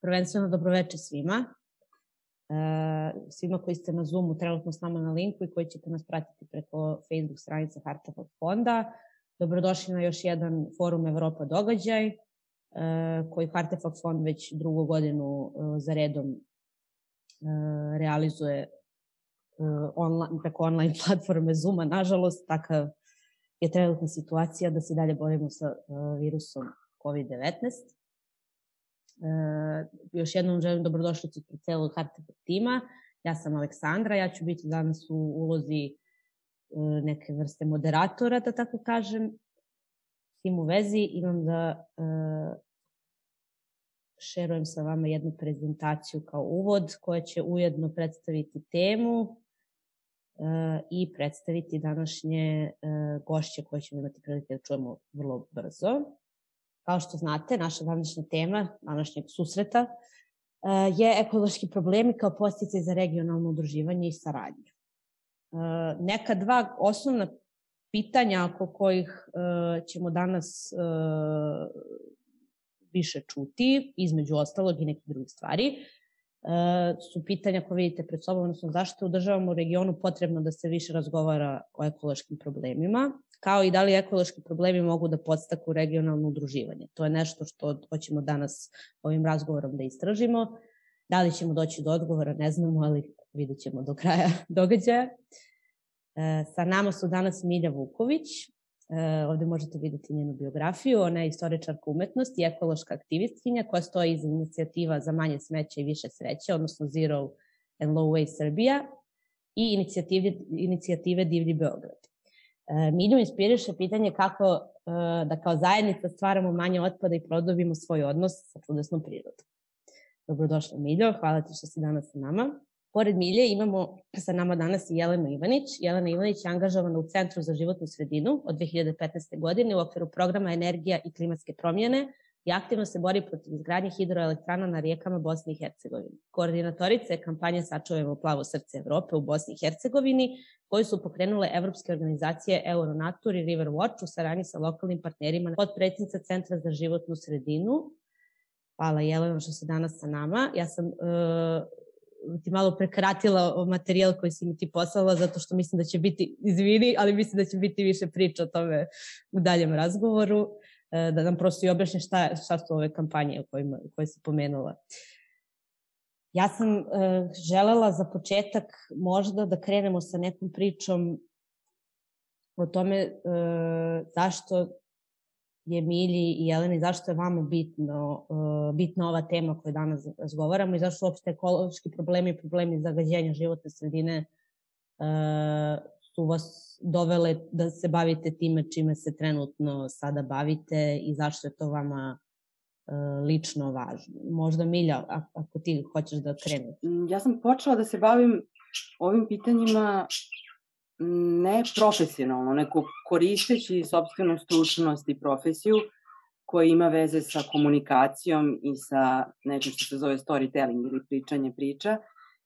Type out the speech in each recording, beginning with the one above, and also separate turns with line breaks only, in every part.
prvenstveno dobroveče svima. E, svima koji ste na Zoomu trenutno s nama na linku i koji ćete nas pratiti preko Facebook stranice Harteford fonda. Dobrodošli na još jedan forum Evropa događaj e, koji Hartefakt fond već drugu godinu e, za redom realizuje online, preko online platforme Zooma. Nažalost, takav je trenutna situacija da se dalje borimo sa virusom COVID-19. Još jednom želim dobrodošlicu celog Harteford tima. Ja sam Aleksandra, ja ću biti danas u ulozi e, neke vrste moderatora, da tako kažem. S tim u vezi imam da e, šerujem sa vama jednu prezentaciju kao uvod koja će ujedno predstaviti temu e, i predstaviti današnje gošće koje ćemo imati prilike da čujemo vrlo brzo. Kao što znate, naša današnja tema, današnjeg susreta, e, je ekološki problemi kao posticaj za regionalno udruživanje i saradnju. E, neka dva osnovna pitanja oko kojih e, ćemo danas više čuti, između ostalog i nekih drugih stvari, su pitanja koje vidite pred sobom, odnosno zašto u državama u regionu potrebno da se više razgovara o ekološkim problemima, kao i da li ekološki problemi mogu da podstaku regionalno udruživanje. To je nešto što hoćemo danas ovim razgovorom da istražimo. Da li ćemo doći do odgovora, ne znamo, ali vidjet ćemo do kraja događaja. E, sa nama su danas Milja Vuković, e, ovde možete videti njenu biografiju, ona je istoričarka umetnosti i ekološka aktivistkinja koja stoji iz inicijativa za manje smeća i više sreće, odnosno Zero and Low Waste Serbia i inicijative, inicijative Divlji Beograd. E, Milju inspiriše pitanje kako e, da kao zajednica stvaramo manje otpada i produbimo svoj odnos sa čudesnom prirodom. Dobrodošla Miljo, hvala ti što si danas sa nama. Pored Milje imamo sa nama danas i Jelena Ivanić. Jelena Ivanić je angažovana u Centru za životnu sredinu od 2015. godine u okviru programa Energija i klimatske promjene i aktivno se bori protiv izgradnje hidroelektrana na rijekama Bosne i Hercegovine. Koordinatorica je kampanje Sačuvajmo plavo srce Evrope u Bosni i Hercegovini, koju su pokrenule evropske organizacije Euronatur i River Watch u saradnji sa lokalnim partnerima podpredsjednica Centra za životnu sredinu. Hvala Jelena što si danas sa nama. Ja sam uh, ti malo prekratila materijal koji si mi ti poslala zato što mislim da će biti, izvini, ali mislim da će biti više priča o tome u daljem razgovoru. E, da nam prosto i objašnje šta, šta su ove kampanje kojima, koje si pomenula. Ja sam uh, želela za početak možda da krenemo sa nekom pričom o tome uh, zašto je Milji i Jeleni, zašto je vama bitno, uh, bitna ova tema koju danas razgovaramo i zašto uopšte ekološki problemi i problemi zagađenja životne sredine uh, su vas dovele da se bavite time čime se trenutno sada bavite i zašto je to vama e, lično važno. Možda Milja, ako ti hoćeš da krenu.
Mm, ja sam počela da se bavim ovim pitanjima ne profesionalno, neko koristeći sobstvenu stručnost i profesiju koja ima veze sa komunikacijom i sa nečim što se zove storytelling ili pričanje priča,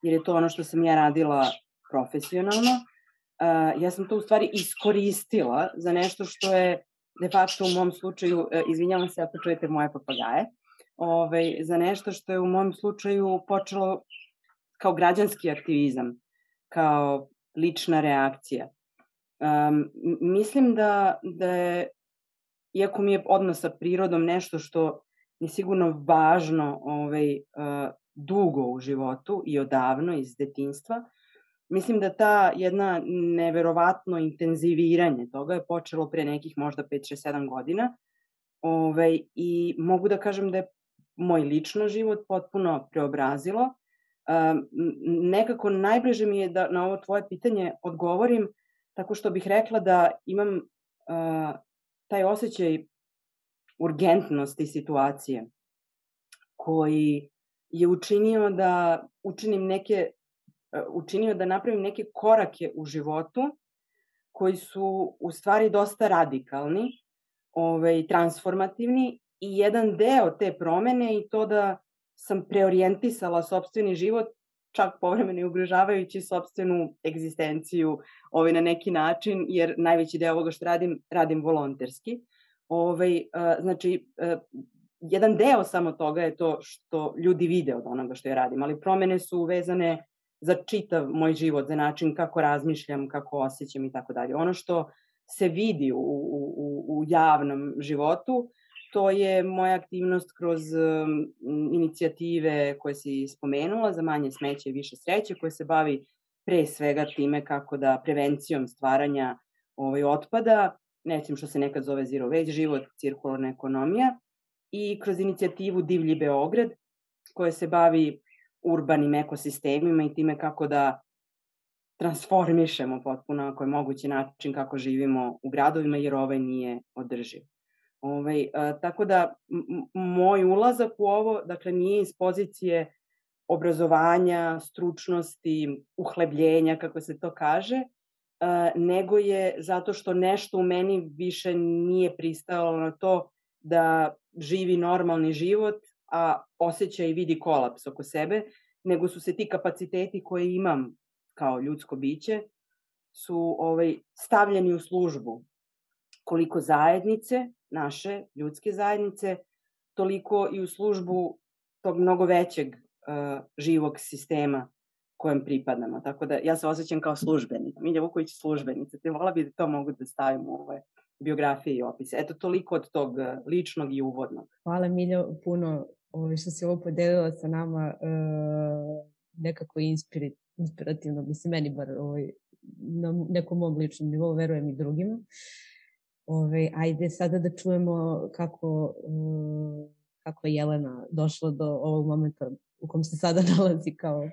jer je to ono što sam ja radila profesionalno. Ja sam to u stvari iskoristila za nešto što je de facto u mom slučaju, e, izvinjavam se ako čujete moje papagaje, ovaj, za nešto što je u mom slučaju počelo kao građanski aktivizam, kao lična reakcija. Um, mislim da, da je, iako mi je odnos sa prirodom nešto što je sigurno važno ovaj, uh, dugo u životu i odavno iz detinstva, Mislim da ta jedna neverovatno intenziviranje toga je počelo pre nekih možda 5, 6, 7 godina. Ovaj, I mogu da kažem da je moj lično život potpuno preobrazilo. Nekako najbliže mi je da na ovo tvoje pitanje odgovorim tako što bih rekla da imam taj osjećaj urgentnosti situacije koji je učinio da učinim neke učinio da napravim neke korake u životu koji su u stvari dosta radikalni, ovaj, transformativni i jedan deo te promene i to da sam preorijentisala sobstveni život čak povremeno i ugrožavajući sobstvenu egzistenciju ovaj, na neki način, jer najveći deo ovoga što radim, radim volonterski. Ovaj, uh, znači, uh, jedan deo samo toga je to što ljudi vide od onoga što ja radim, ali promene su vezane za čitav moj život, za način kako razmišljam, kako osjećam i tako dalje. Ono što se vidi u, u, u javnom životu, to je moja aktivnost kroz inicijative koje si spomenula za manje smeće i više sreće, koje se bavi pre svega time kako da prevencijom stvaranja ovaj, otpada, nečim što se nekad zove zero waste život, cirkularna ekonomija, i kroz inicijativu Divlji Beograd, koja se bavi urbanim ekosistemima i time kako da transformišemo potpuno, ako je mogući način kako živimo u gradovima, jer ovaj nije održiv. Ovaj, a, tako da moj ulazak u ovo, dakle, nije iz pozicije obrazovanja, stručnosti, uhlebljenja, kako se to kaže, a, nego je zato što nešto u meni više nije pristalo na to da živi normalni život, a osjeća i vidi kolaps oko sebe, nego su se ti kapaciteti koje imam kao ljudsko biće su ovaj, stavljeni u službu. Koliko zajednice, naše ljudske zajednice, toliko i u službu tog mnogo većeg uh, živog sistema kojem pripadamo. Tako da ja se osjećam kao službenik. Milja Vuković službenica. Te vola bi da to mogu da stavim u ove biografije i opise. Eto, toliko od tog uh, ličnog i uvodnog.
Hvala Miljo puno ovaj, što si ovo podelila sa nama. Uh, nekako inspirit, inspirativno, mislim, meni bar ovaj, na nekom mom ličnom nivou, verujem i drugima. Ove, ajde sada da čujemo kako, uh, kako je Jelena došla do ovog momenta u kom se sada nalazi kao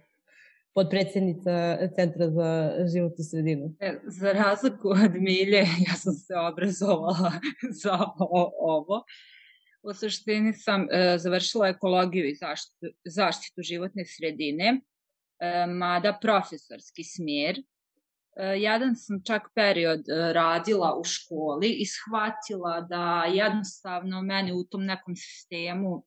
podpredsednica Centra za životnu sredinu.
E, za razliku od Milje, ja sam se obrazovala za ovo. U suštini sam e, završila ekologiju i zaštitu, zaštitu životne sredine, e, mada profesorski smjer, E, jedan sam čak period e, radila u školi i shvatila da jednostavno meni u tom nekom sistemu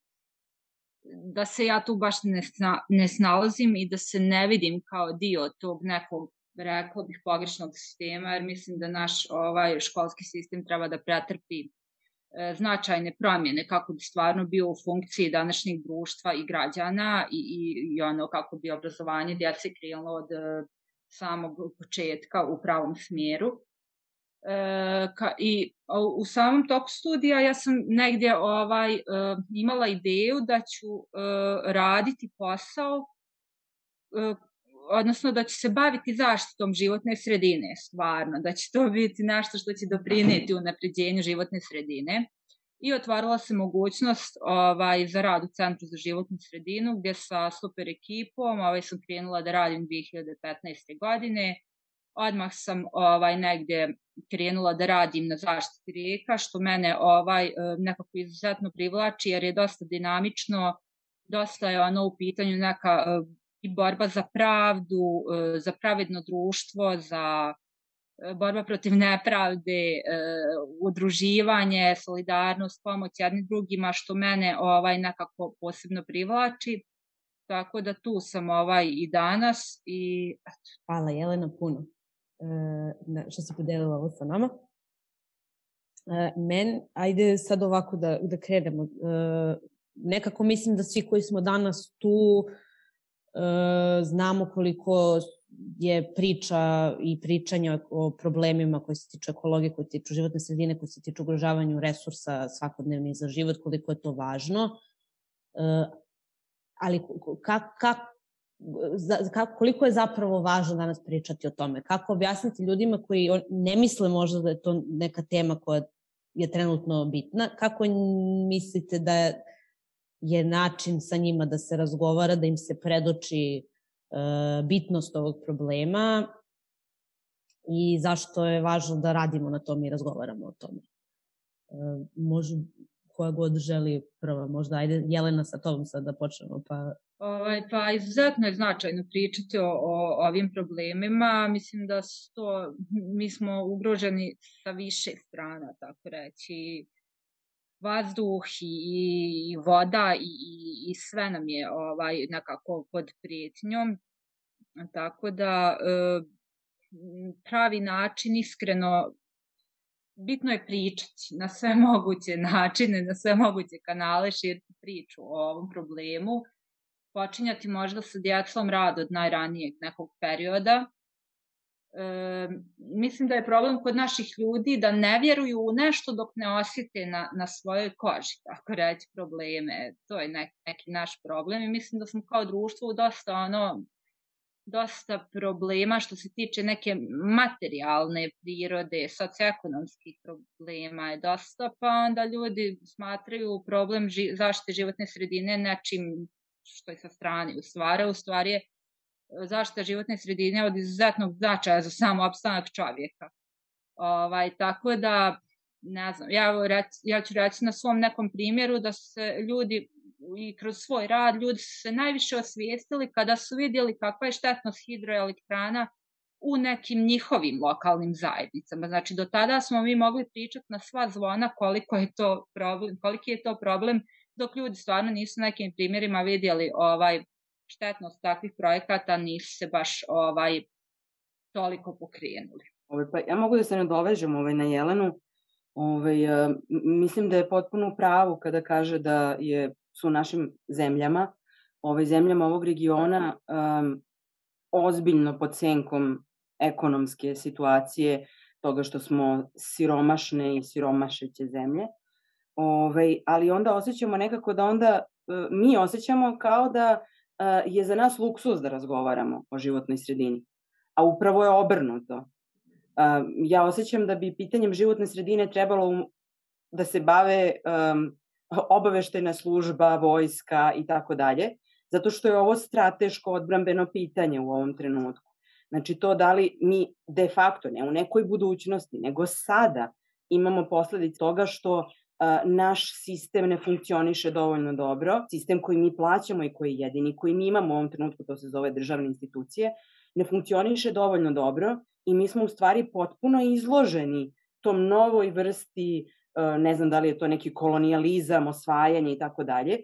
da se ja tu baš ne, sna, ne snalazim i da se ne vidim kao dio tog nekog rekla bih pogrešnog sistema jer mislim da naš ovaj školski sistem treba da pretrpi e, značajne promjene kako bi stvarno bio u funkciji današnjeg društva i građana i, i, i ono kako bi obrazovanje djece krenulo od samog početka u pravom smjeru. E, ka, I u samom toku studija ja sam negdje ovaj, e, imala ideju da ću e, raditi posao e, odnosno da će se baviti zaštitom životne sredine, stvarno, da će to biti nešto što će doprineti u napređenju životne sredine i otvarala se mogućnost ovaj, za rad u Centru za životnu sredinu gdje sa super ekipom ovaj, sam krenula da radim 2015. godine. Odmah sam ovaj, negdje krenula da radim na zaštiti rijeka, što mene ovaj, nekako izuzetno privlači jer je dosta dinamično, dosta je ono u pitanju neka i borba za pravdu, za pravedno društvo, za borba protiv nepravde, e, udruživanje, solidarnost, pomoć jednim drugima, što mene ovaj nekako posebno privlači. Tako da tu sam ovaj i danas i eto.
Hvala Jelena puno e, što si podelila ovo sa nama. E, men, ajde sad ovako da, da krenemo. E, nekako mislim da svi koji smo danas tu e, znamo koliko je priča i pričanje o problemima koji se tiču ekologije, koji se tiču životne sredine, koji se tiču ugrožavanju resursa svakodnevnih za život, koliko je to važno. E, ali kak, kak, za, koliko je zapravo važno danas pričati o tome? Kako objasniti ljudima koji ne misle možda da je to neka tema koja je trenutno bitna? Kako mislite da je način sa njima da se razgovara, da im se predoči bitnost ovog problema i zašto je važno da radimo na tom i razgovaramo o tome. E, može koja god želi prva, možda ajde Jelena sa tobom sad da počnemo, pa
Ovaj, pa izuzetno je značajno pričati o, o ovim problemima. Mislim da to, mi smo ugroženi sa više strana, tako reći vazduh i, i voda i, i, i sve nam je ovaj nekako pod prijetnjom. Tako da e, pravi način iskreno bitno je pričati na sve moguće načine, na sve moguće kanale, širiti priču o ovom problemu, počinjati možda sa djecom rad od najranijeg nekog perioda. E, mislim da je problem kod naših ljudi da ne vjeruju u nešto dok ne osjete na, na svojoj koži, tako reći, probleme. To je nek, neki naš problem i mislim da smo kao društvo dosta ono, dosta problema što se tiče neke materijalne prirode, socioekonomskih problema je dosta, pa onda ljudi smatraju problem ži, zaštite životne sredine nečim što je sa strane. U stvari, u stvari je zaštita životne sredine od izuzetnog značaja za samo opstanak čovjeka. Ovaj, tako da, ne znam, ja, rec, ja ću reći na svom nekom primjeru da se ljudi i kroz svoj rad ljudi su se najviše osvijestili kada su vidjeli kakva je štetnost hidroelektrana u nekim njihovim lokalnim zajednicama. Znači, do tada smo mi mogli pričati na sva zvona koliko je to problem, koliki je to problem, dok ljudi stvarno nisu nekim primjerima vidjeli ovaj štetnost takvih projekata, nisu se baš ovaj toliko pokrenuli.
Ove, pa ja mogu da se nadovežem ovaj, na Jelenu. Ovaj, mislim da je potpuno u pravu kada kaže da je su našim zemljama, ovaj, zemljama ovog regiona um, ozbiljno pod senkom ekonomske situacije, toga što smo siromašne i siromašeće zemlje. Ovaj, ali onda osjećamo nekako da onda uh, mi osjećamo kao da je za nas luksuz da razgovaramo o životnoj sredini. A upravo je obrnuto. Ja osjećam da bi pitanjem životne sredine trebalo da se bave um, obaveštena služba, vojska i tako dalje, zato što je ovo strateško odbrambeno pitanje u ovom trenutku. Znači to da li mi de facto, ne u nekoj budućnosti, nego sada imamo posledice toga što naš sistem ne funkcioniše dovoljno dobro, sistem koji mi plaćamo i koji je jedini koji mi imamo u ovom trenutku, to se zove državne institucije, ne funkcioniše dovoljno dobro i mi smo u stvari potpuno izloženi tom novoj vrsti ne znam da li je to neki kolonijalizam, osvajanje i tako dalje.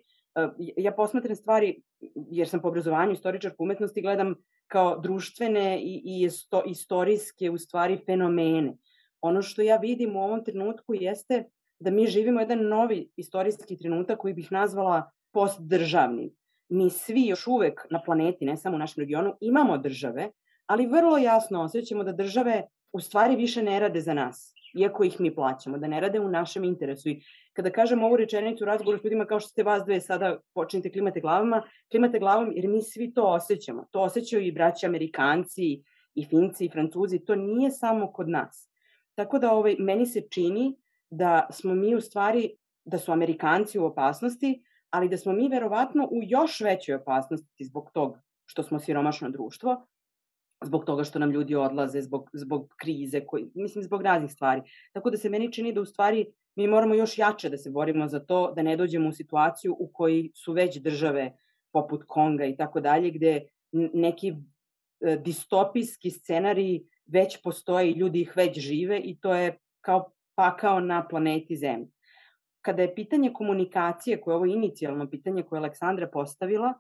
Ja posmatram stvari, jer sam po obrazovanju istoričarku umetnosti, gledam kao društvene i, i isto, istorijske u stvari fenomene. Ono što ja vidim u ovom trenutku jeste da mi živimo jedan novi istorijski trenutak koji bih nazvala postdržavni. Mi svi još uvek na planeti, ne samo u našem regionu, imamo države, ali vrlo jasno osjećamo da države u stvari više ne rade za nas iako ih mi plaćamo, da ne rade u našem interesu. I kada kažem ovu rečenicu u razgovoru s ljudima kao što ste vas dve sada počinite klimate glavama, klimate glavom jer mi svi to osjećamo. To osjećaju i braći Amerikanci, i Finci, i Francuzi. To nije samo kod nas. Tako da ovaj, meni se čini da smo mi u stvari, da su Amerikanci u opasnosti, ali da smo mi verovatno u još većoj opasnosti zbog tog što smo siromašno društvo, zbog toga što nam ljudi odlaze, zbog, zbog krize, koji, mislim zbog raznih stvari. Tako da se meni čini da u stvari mi moramo još jače da se borimo za to, da ne dođemo u situaciju u kojoj su već države poput Konga i tako dalje, gde neki e, distopijski scenariji već postoje i ljudi ih već žive i to je kao pakao na planeti Zemlji. Kada je pitanje komunikacije, koje je ovo inicijalno pitanje koje je Aleksandra postavila,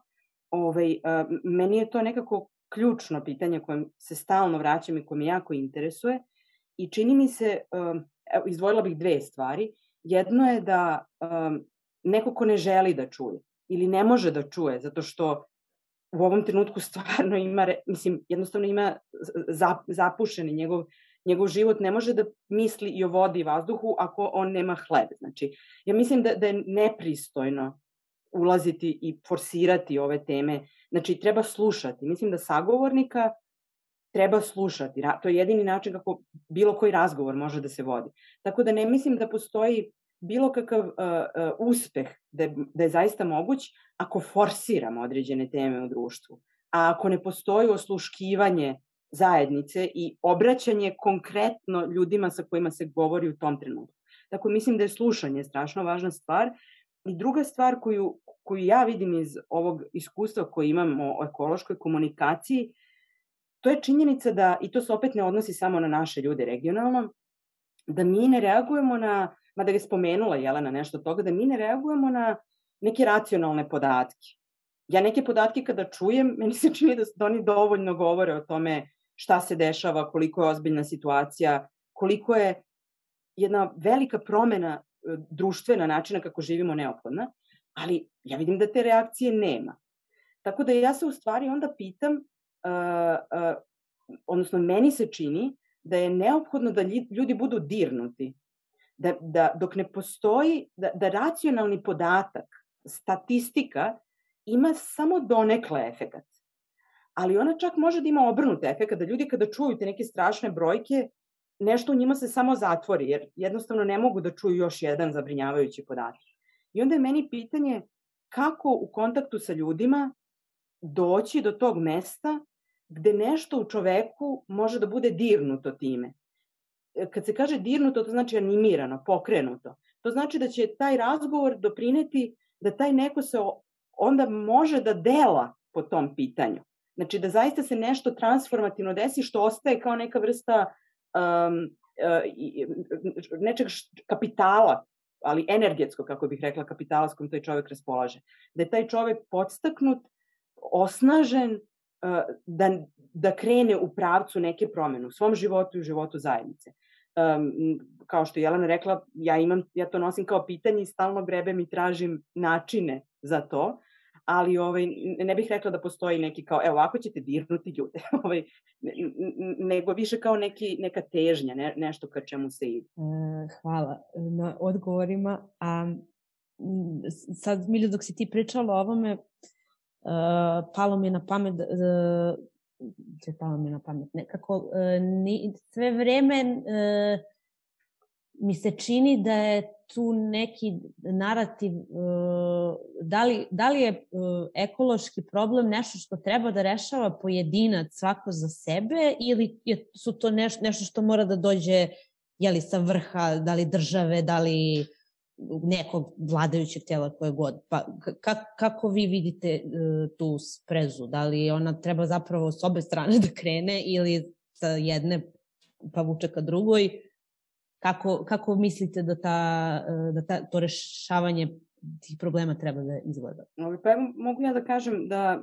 ovaj, meni je to nekako ključno pitanje kojem se stalno vraćam i koje me jako interesuje i čini mi se, evo, izdvojila bih dve stvari. Jedno je da um, neko ko ne želi da čuje ili ne može da čuje zato što u ovom trenutku stvarno ima, mislim, jednostavno ima zapušeni njegov, njegov život ne može da misli i o vodi i vazduhu ako on nema hleb. Znači, ja mislim da, da je nepristojno ulaziti i forsirati ove teme Znači, treba slušati. Mislim da sagovornika treba slušati. To je jedini način kako bilo koji razgovor može da se vodi. Tako da ne mislim da postoji bilo kakav uh, uh, uspeh da je, da je zaista moguć ako forsiramo određene teme u društvu. A ako ne postoji osluškivanje zajednice i obraćanje konkretno ljudima sa kojima se govori u tom trenutku. Tako mislim da je slušanje strašno važna stvar. I druga stvar koju, koju ja vidim iz ovog iskustva koje imamo o ekološkoj komunikaciji, to je činjenica da, i to se opet ne odnosi samo na naše ljude regionalno, da mi ne reagujemo na, mada je spomenula Jelena nešto toga, da mi ne reagujemo na neke racionalne podatke. Ja neke podatke kada čujem, meni se čini da, da oni dovoljno govore o tome šta se dešava, koliko je ozbiljna situacija, koliko je jedna velika promena e, društvena načina kako živimo neophodna, ali ja vidim da te reakcije nema. Tako da ja se u stvari onda pitam, uh, uh, odnosno meni se čini da je neophodno da ljudi budu dirnuti. Da, da dok ne postoji, da, da racionalni podatak, statistika ima samo donekle efekat. Ali ona čak može da ima obrnut efekat, da ljudi kada čuju te neke strašne brojke, nešto u njima se samo zatvori, jer jednostavno ne mogu da čuju još jedan zabrinjavajući podatak. I onda je meni pitanje kako u kontaktu sa ljudima doći do tog mesta gde nešto u čoveku može da bude dirnuto time. E, kad se kaže dirnuto, to znači animirano, pokrenuto. To znači da će taj razgovor doprineti da taj neko se onda može da dela po tom pitanju. Znači da zaista se nešto transformativno desi što ostaje kao neka vrsta um, uh, nečeg kapitala, ali energetsko, kako bih rekla, kapitala s kojim taj čovek raspolaže. Da je taj čovek podstaknut, osnažen, uh, da, da krene u pravcu neke promene u svom životu i u životu zajednice. Um, kao što je Jelena rekla, ja, imam, ja to nosim kao pitanje i stalno grebem i tražim načine za to, ali ovaj, ne bih rekla da postoji neki kao, evo, ovako ćete dirnuti ljude, ovaj, nego više kao neki, neka težnja, ne, nešto ka čemu se ide.
E, hvala na odgovorima. A sad, Milju, dok si ti pričala o ovome, uh, palo mi je na pamet, uh, palo mi na pamet, nekako, uh, ni, sve vreme uh, mi se čini da je tu neki narativ, e, da li, da li je e, ekološki problem nešto što treba da rešava pojedinac svako za sebe ili je, su to neš, nešto što mora da dođe jeli, sa vrha, da li države, da li nekog vladajućeg tela koje god. Pa ka, kako vi vidite uh, tu sprezu? Da li ona treba zapravo s obe strane da krene ili sa jedne pa vuče ka drugoj? Kako, kako mislite da, ta, da ta, to rešavanje tih problema treba da izgleda?
Pa evo, mogu ja da kažem da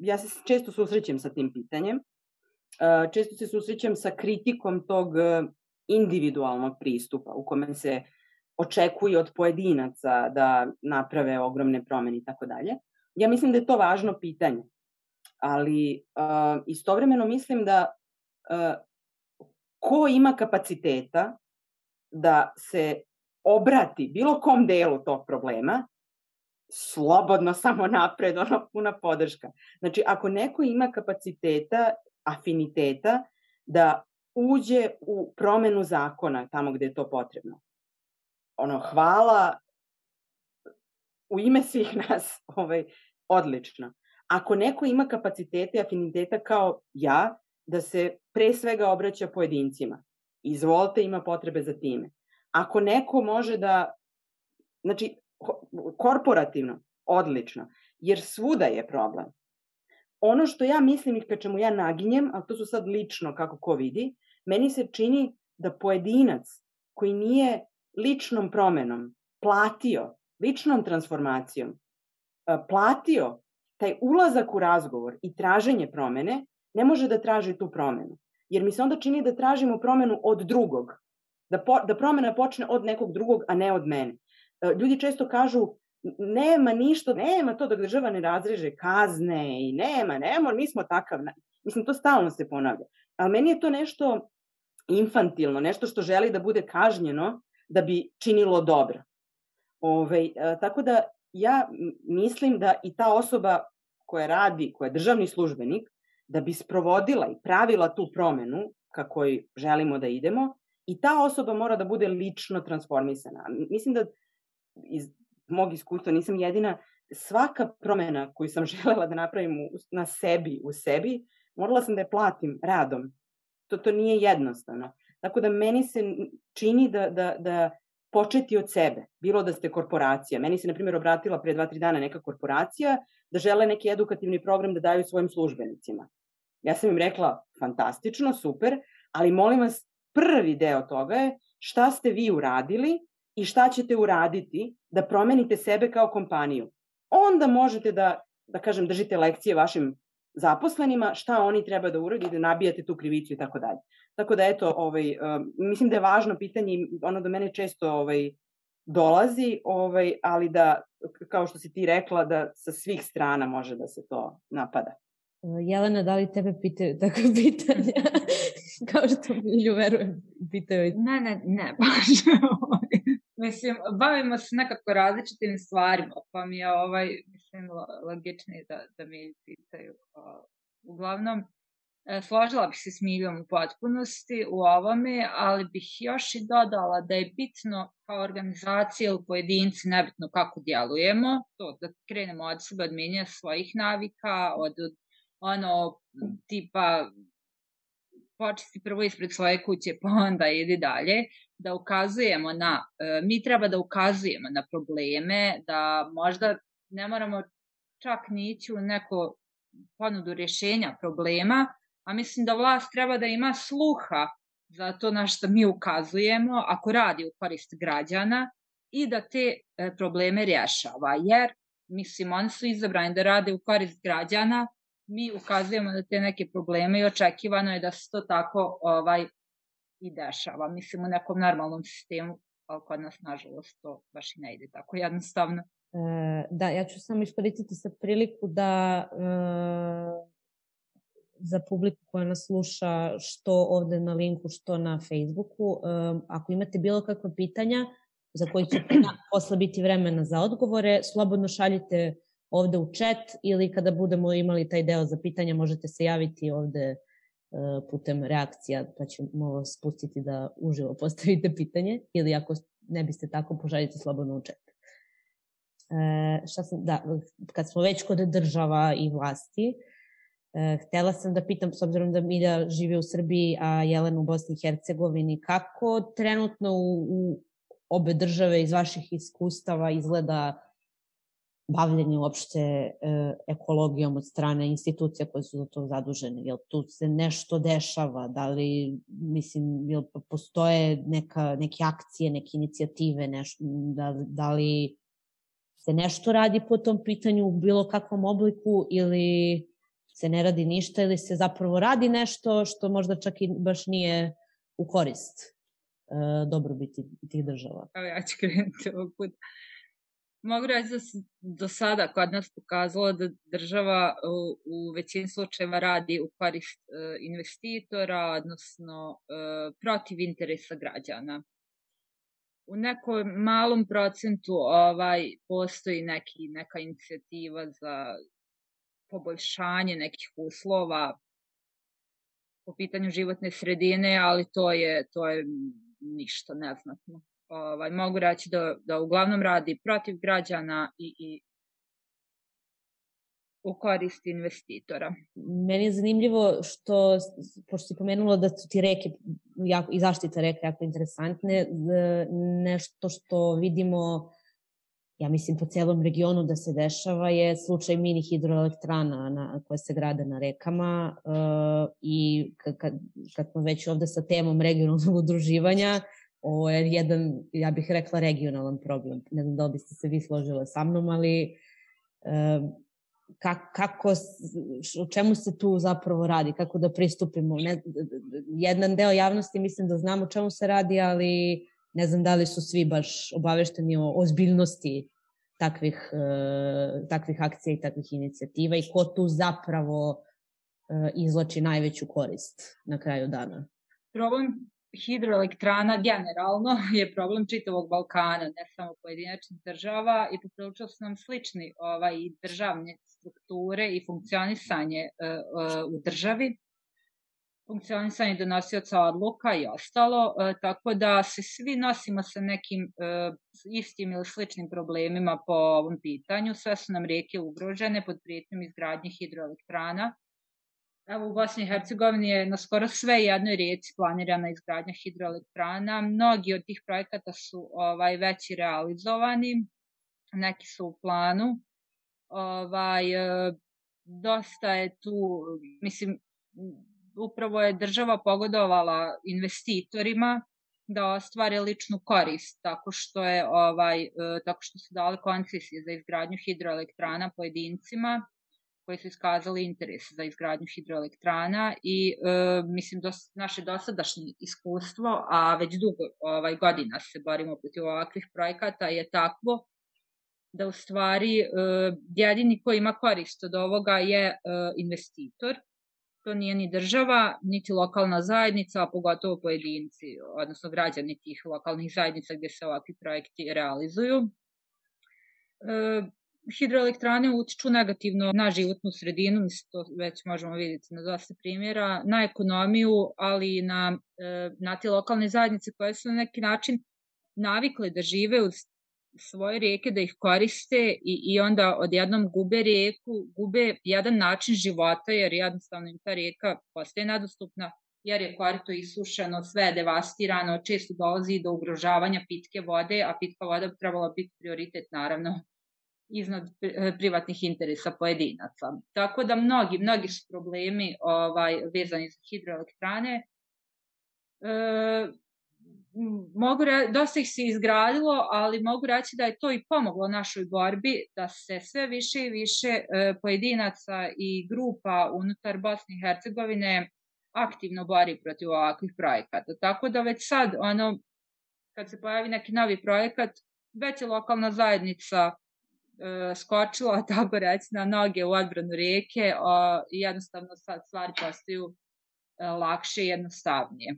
ja se često susrećem sa tim pitanjem. Često se susrećem sa kritikom tog e, individualnog pristupa u kome se očekuje od pojedinaca da naprave ogromne promene i tako dalje. Ja mislim da je to važno pitanje, ali uh, istovremeno mislim da uh, ko ima kapaciteta da se obrati bilo kom delu tog problema, slobodno samo napred, ono puna podrška. Znači, ako neko ima kapaciteta, afiniteta, da uđe u promenu zakona tamo gde je to potrebno. Ono, hvala u ime svih nas, ovaj, odlično. Ako neko ima kapacitete i afiniteta kao ja, da se pre svega obraća pojedincima, Izvolite, ima potrebe za time. Ako neko može da, znači, korporativno, odlično, jer svuda je problem. Ono što ja mislim i ka čemu ja naginjem, a to su sad lično kako ko vidi, meni se čini da pojedinac koji nije ličnom promenom platio, ličnom transformacijom, platio taj ulazak u razgovor i traženje promene, ne može da traži tu promenu jer mi se onda čini da tražimo promenu od drugog, da, po, da promena počne od nekog drugog, a ne od mene. E, ljudi često kažu, nema ništa, nema to da država ne razreže kazne i nema, nema, mi smo takav. Mislim, to stalno se ponavlja. Ali meni je to nešto infantilno, nešto što želi da bude kažnjeno da bi činilo dobro. Ove, e, tako da ja mislim da i ta osoba koja radi, koja je državni službenik, da bi sprovodila i pravila tu promenu ka kojoj želimo da idemo i ta osoba mora da bude lično transformisana. Mislim da iz mog iskustva nisam jedina, svaka promena koju sam želela da napravim na sebi, u sebi, morala sam da je platim radom. To, to nije jednostavno. Tako da meni se čini da, da, da početi od sebe, bilo da ste korporacija. Meni se, na primjer, obratila pre dva, tri dana neka korporacija da žele neki edukativni program da daju svojim službenicima. Ja sam im rekla, fantastično, super, ali molim vas, prvi deo toga je šta ste vi uradili i šta ćete uraditi da promenite sebe kao kompaniju. Onda možete da, da kažem, držite lekcije vašim zaposlenima, šta oni treba da uradi, da nabijate tu krivicu i tako dalje. Tako da eto, ovaj, um, mislim da je važno pitanje, ono do mene često ovaj, dolazi, ovaj, ali da, kao što si ti rekla, da sa svih strana može da se to napada.
Jelena, da li tebe pitaju takve pitanja? kao što Milju verujem, pitaju.
Ne, ne, ne, baš. mislim, bavimo se nekako različitim stvarima, pa mi je ovaj, mislim, logičnije da, da mi pitaju. Uglavnom, E, složila bih se s Miljom u potpunosti u ovome, ali bih još i dodala da je bitno kao organizacija ili pojedinci, nebitno kako djelujemo, to da krenemo od sebe, od menja svojih navika, od, od ono tipa počisti prvo ispred svoje kuće, pa onda idi dalje, da ukazujemo na, e, mi treba da ukazujemo na probleme, da možda ne moramo čak nići u neko ponudu rješenja problema, a mislim da vlast treba da ima sluha za to na što mi ukazujemo ako radi u korist građana i da te e, probleme rješava, jer mislim oni su izabrani da rade u korist građana, mi ukazujemo na te neke probleme i očekivano je da se to tako ovaj i dešava. Mislim u nekom normalnom sistemu, ali kod nas nažalost to baš i ne ide tako jednostavno.
E, da, ja ću samo iskoristiti sa priliku da e, za publiku koja nas sluša što ovde na linku, što na Facebooku. Um, ako imate bilo kakve pitanja za koji će posle biti vremena za odgovore, slobodno šaljite ovde u chat ili kada budemo imali taj deo za pitanja možete se javiti ovde uh, putem reakcija, pa ćemo vas spustiti da uživo postavite pitanje ili ako ne biste tako, požaljite slobodno u chat. E, šta sam, da, kad smo već kod država i vlasti, htela sam da pitam, s obzirom da Milja živi u Srbiji, a Jelena u Bosni i Hercegovini, kako trenutno u, u obe države iz vaših iskustava izgleda bavljenje uopšte e, ekologijom od strane institucija koje su za to zadužene? Jel tu se nešto dešava? Da li, mislim, jel postoje neka, neke akcije, neke inicijative, nešto, da, da li se nešto radi po tom pitanju u bilo kakvom obliku ili se ne radi ništa ili se zapravo radi nešto što možda čak i baš nije u korist e, dobrobiti tih država.
Evo ja ću krenuti ovog puta. Mogu reći da se do sada kod nas pokazalo da država u, u većini slučajeva radi u korist e, investitora, odnosno e, protiv interesa građana. U nekom malom procentu ovaj postoji neki neka inicijativa za poboljšanje nekih uslova po pitanju životne sredine, ali to je, to je ništa neznatno. Ovaj, mogu reći da, da uglavnom radi protiv građana i, i u korist investitora.
Meni je zanimljivo što, pošto si pomenula da su ti reke jako, i zaštita reke jako interesantne, nešto što vidimo ja mislim po celom regionu da se dešava je slučaj mini hidroelektrana na, koje se grade na rekama uh, i kad, kad, smo već ovde sa temom regionalnog udruživanja, ovo je jedan, ja bih rekla, regionalan problem. Ne znam da li biste se vi složile sa mnom, ali uh, kako, o čemu se tu zapravo radi, kako da pristupimo. Ne, jedan deo javnosti mislim da znamo o čemu se radi, ali ne znam da li su svi baš obavešteni o ozbiljnosti takvih, uh, takvih akcija i takvih inicijativa i ko tu zapravo uh, izlači najveću korist na kraju dana?
Problem hidroelektrana generalno je problem čitavog Balkana, ne samo pojedinačnih država i poprilično su nam slični ovaj, državne strukture i funkcionisanje uh, uh, u državi funkcionisanje donosioca odluka i ostalo, e, tako da se svi nosimo sa nekim e, istim ili sličnim problemima po ovom pitanju. Sve su nam rijeke ugrožene pod prijetnjom izgradnje hidroelektrana. Evo u Bosni i Hercegovini je na skoro sve jednoj rijeci planirana izgradnja hidroelektrana. Mnogi od tih projekata su ovaj već realizovani, neki su u planu. Ovaj, e, dosta je tu, mislim, upravo je država pogodovala investitorima da ostvare ličnu korist tako što je ovaj e, tako što su dali koncesije za izgradnju hidroelektrana pojedincima koji su iskazali interes za izgradnju hidroelektrana i e, mislim dos, naše dosadašnje iskustvo, a već dugo ovaj, godina se borimo protiv ovakvih projekata je takvo da u stvari e, jedini ko ima korist od ovoga je e, investitor, to nije ni država, niti lokalna zajednica, a pogotovo pojedinci, odnosno građani tih lokalnih zajednica gde se ovakvi projekti realizuju. E, hidroelektrane utiču negativno na životnu sredinu, mislim to već možemo vidjeti na dosta primjera, na ekonomiju, ali i na, e, na te lokalne zajednice koje su na neki način navikle da žive uz svoje rijeke, da ih koriste i, i onda odjednom gube rijeku, gube jedan način života jer jednostavno im ta rijeka postaje nedostupna jer je korito isušeno, sve je devastirano, često dolazi do ugrožavanja pitke vode, a pitka voda bi trebala biti prioritet naravno iznad privatnih interesa pojedinaca. Tako da mnogi, mnogi su problemi ovaj, vezani za hidroelektrane. E, mogu re, dosta ih se izgradilo, ali mogu reći da je to i pomoglo našoj borbi da se sve više i više e, pojedinaca i grupa unutar Bosne i Hercegovine aktivno bori protiv ovakvih projekata. Tako da već sad, ono, kad se pojavi neki novi projekat, već je lokalna zajednica e, skočila, tako reći, na noge u odbranu rijeke i jednostavno sad stvari postaju e, lakše i jednostavnije.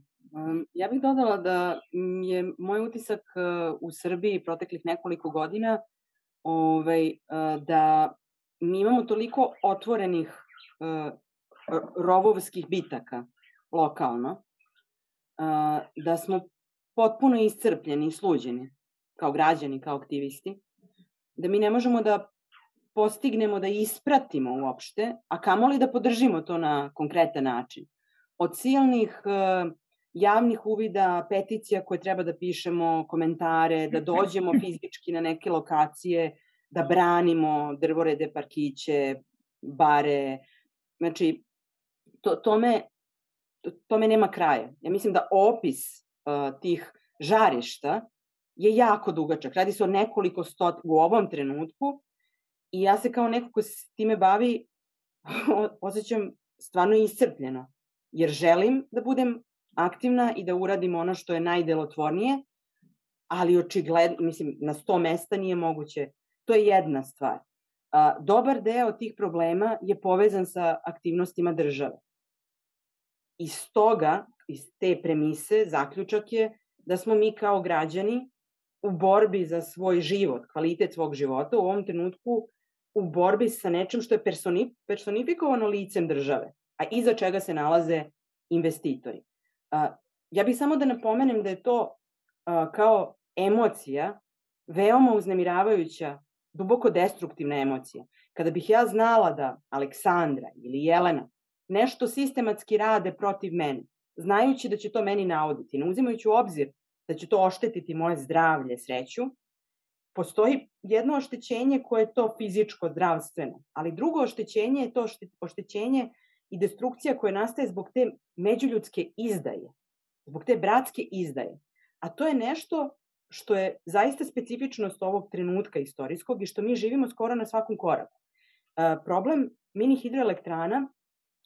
Ja bih dodala da je moj utisak uh, u Srbiji proteklih nekoliko godina ovaj, uh, da mi imamo toliko otvorenih uh, rovovskih bitaka lokalno, da smo potpuno iscrpljeni i sluđeni kao građani, kao aktivisti, da mi ne možemo da postignemo da ispratimo uopšte, a kamoli da podržimo to na konkretan način. Od silnih uh, javnih uvida, peticija koje treba da pišemo, komentare, da dođemo fizički na neke lokacije, da branimo drvorede, parkiće, bare. Znači, to, tome, to, tome nema kraja. Ja mislim da opis uh, tih žarišta je jako dugačak. Radi se o nekoliko stot u ovom trenutku i ja se kao neko ko se time bavi osjećam stvarno iscrpljeno. Jer želim da budem aktivna i da uradim ono što je najdelotvornije, ali očigledno, mislim, na sto mesta nije moguće. To je jedna stvar. A, dobar deo tih problema je povezan sa aktivnostima države. Iz toga, iz te premise, zaključak je da smo mi kao građani u borbi za svoj život, kvalitet svog života, u ovom trenutku u borbi sa nečem što je personifikovano licem države, a iza čega se nalaze investitori. Ja bih samo da napomenem da je to kao emocija veoma uznemiravajuća, duboko destruktivna emocija. Kada bih ja znala da Aleksandra ili Jelena nešto sistematski rade protiv mene, znajući da će to meni nauditi, ne uzimajući u obzir da će to oštetiti moje zdravlje, sreću, postoji jedno oštećenje koje je to fizičko, zdravstveno, ali drugo oštećenje je to oštećenje i destrukcija koja nastaje zbog te međuljudske izdaje, zbog te bratske izdaje. A to je nešto što je zaista specifičnost ovog trenutka istorijskog i što mi živimo skoro na svakom koraku. E, problem mini hidroelektrana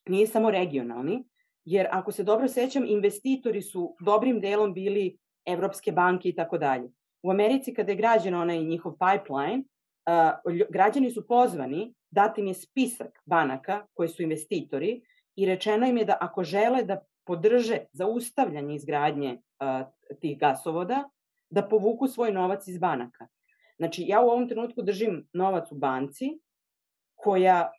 nije samo regionalni, jer ako se dobro sećam, investitori su dobrim delom bili evropske banke i tako dalje. U Americi kada je građen onaj njihov pipeline, uh, građani su pozvani dati im je spisak banaka koji su investitori i rečeno im je da ako žele da podrže zaustavljanje izgradnje uh, tih gasovoda, da povuku svoj novac iz banaka. Znači, ja u ovom trenutku držim novac u banci koja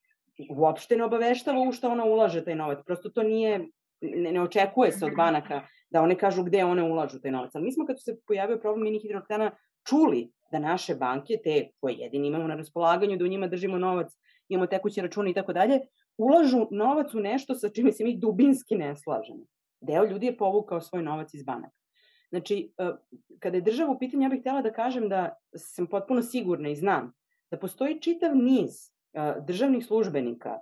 uopšte ne obaveštava u što ona ulaže taj novac. Prosto to nije, ne, ne očekuje se od banaka da one kažu gde one ulažu taj novac. Ali mi smo, kad se pojavio problem mini hidroelektrana, čuli da naše banke, te koje jedini imamo na raspolaganju, da u njima držimo novac, imamo tekuće račune i tako dalje, ulažu novac u nešto sa čime se mi dubinski ne slažemo. Deo ljudi je povukao svoj novac iz banaka. Znači, e, kada je država u pitanju, ja bih htjela da kažem da sam potpuno sigurna i znam da postoji čitav niz e, državnih službenika, e,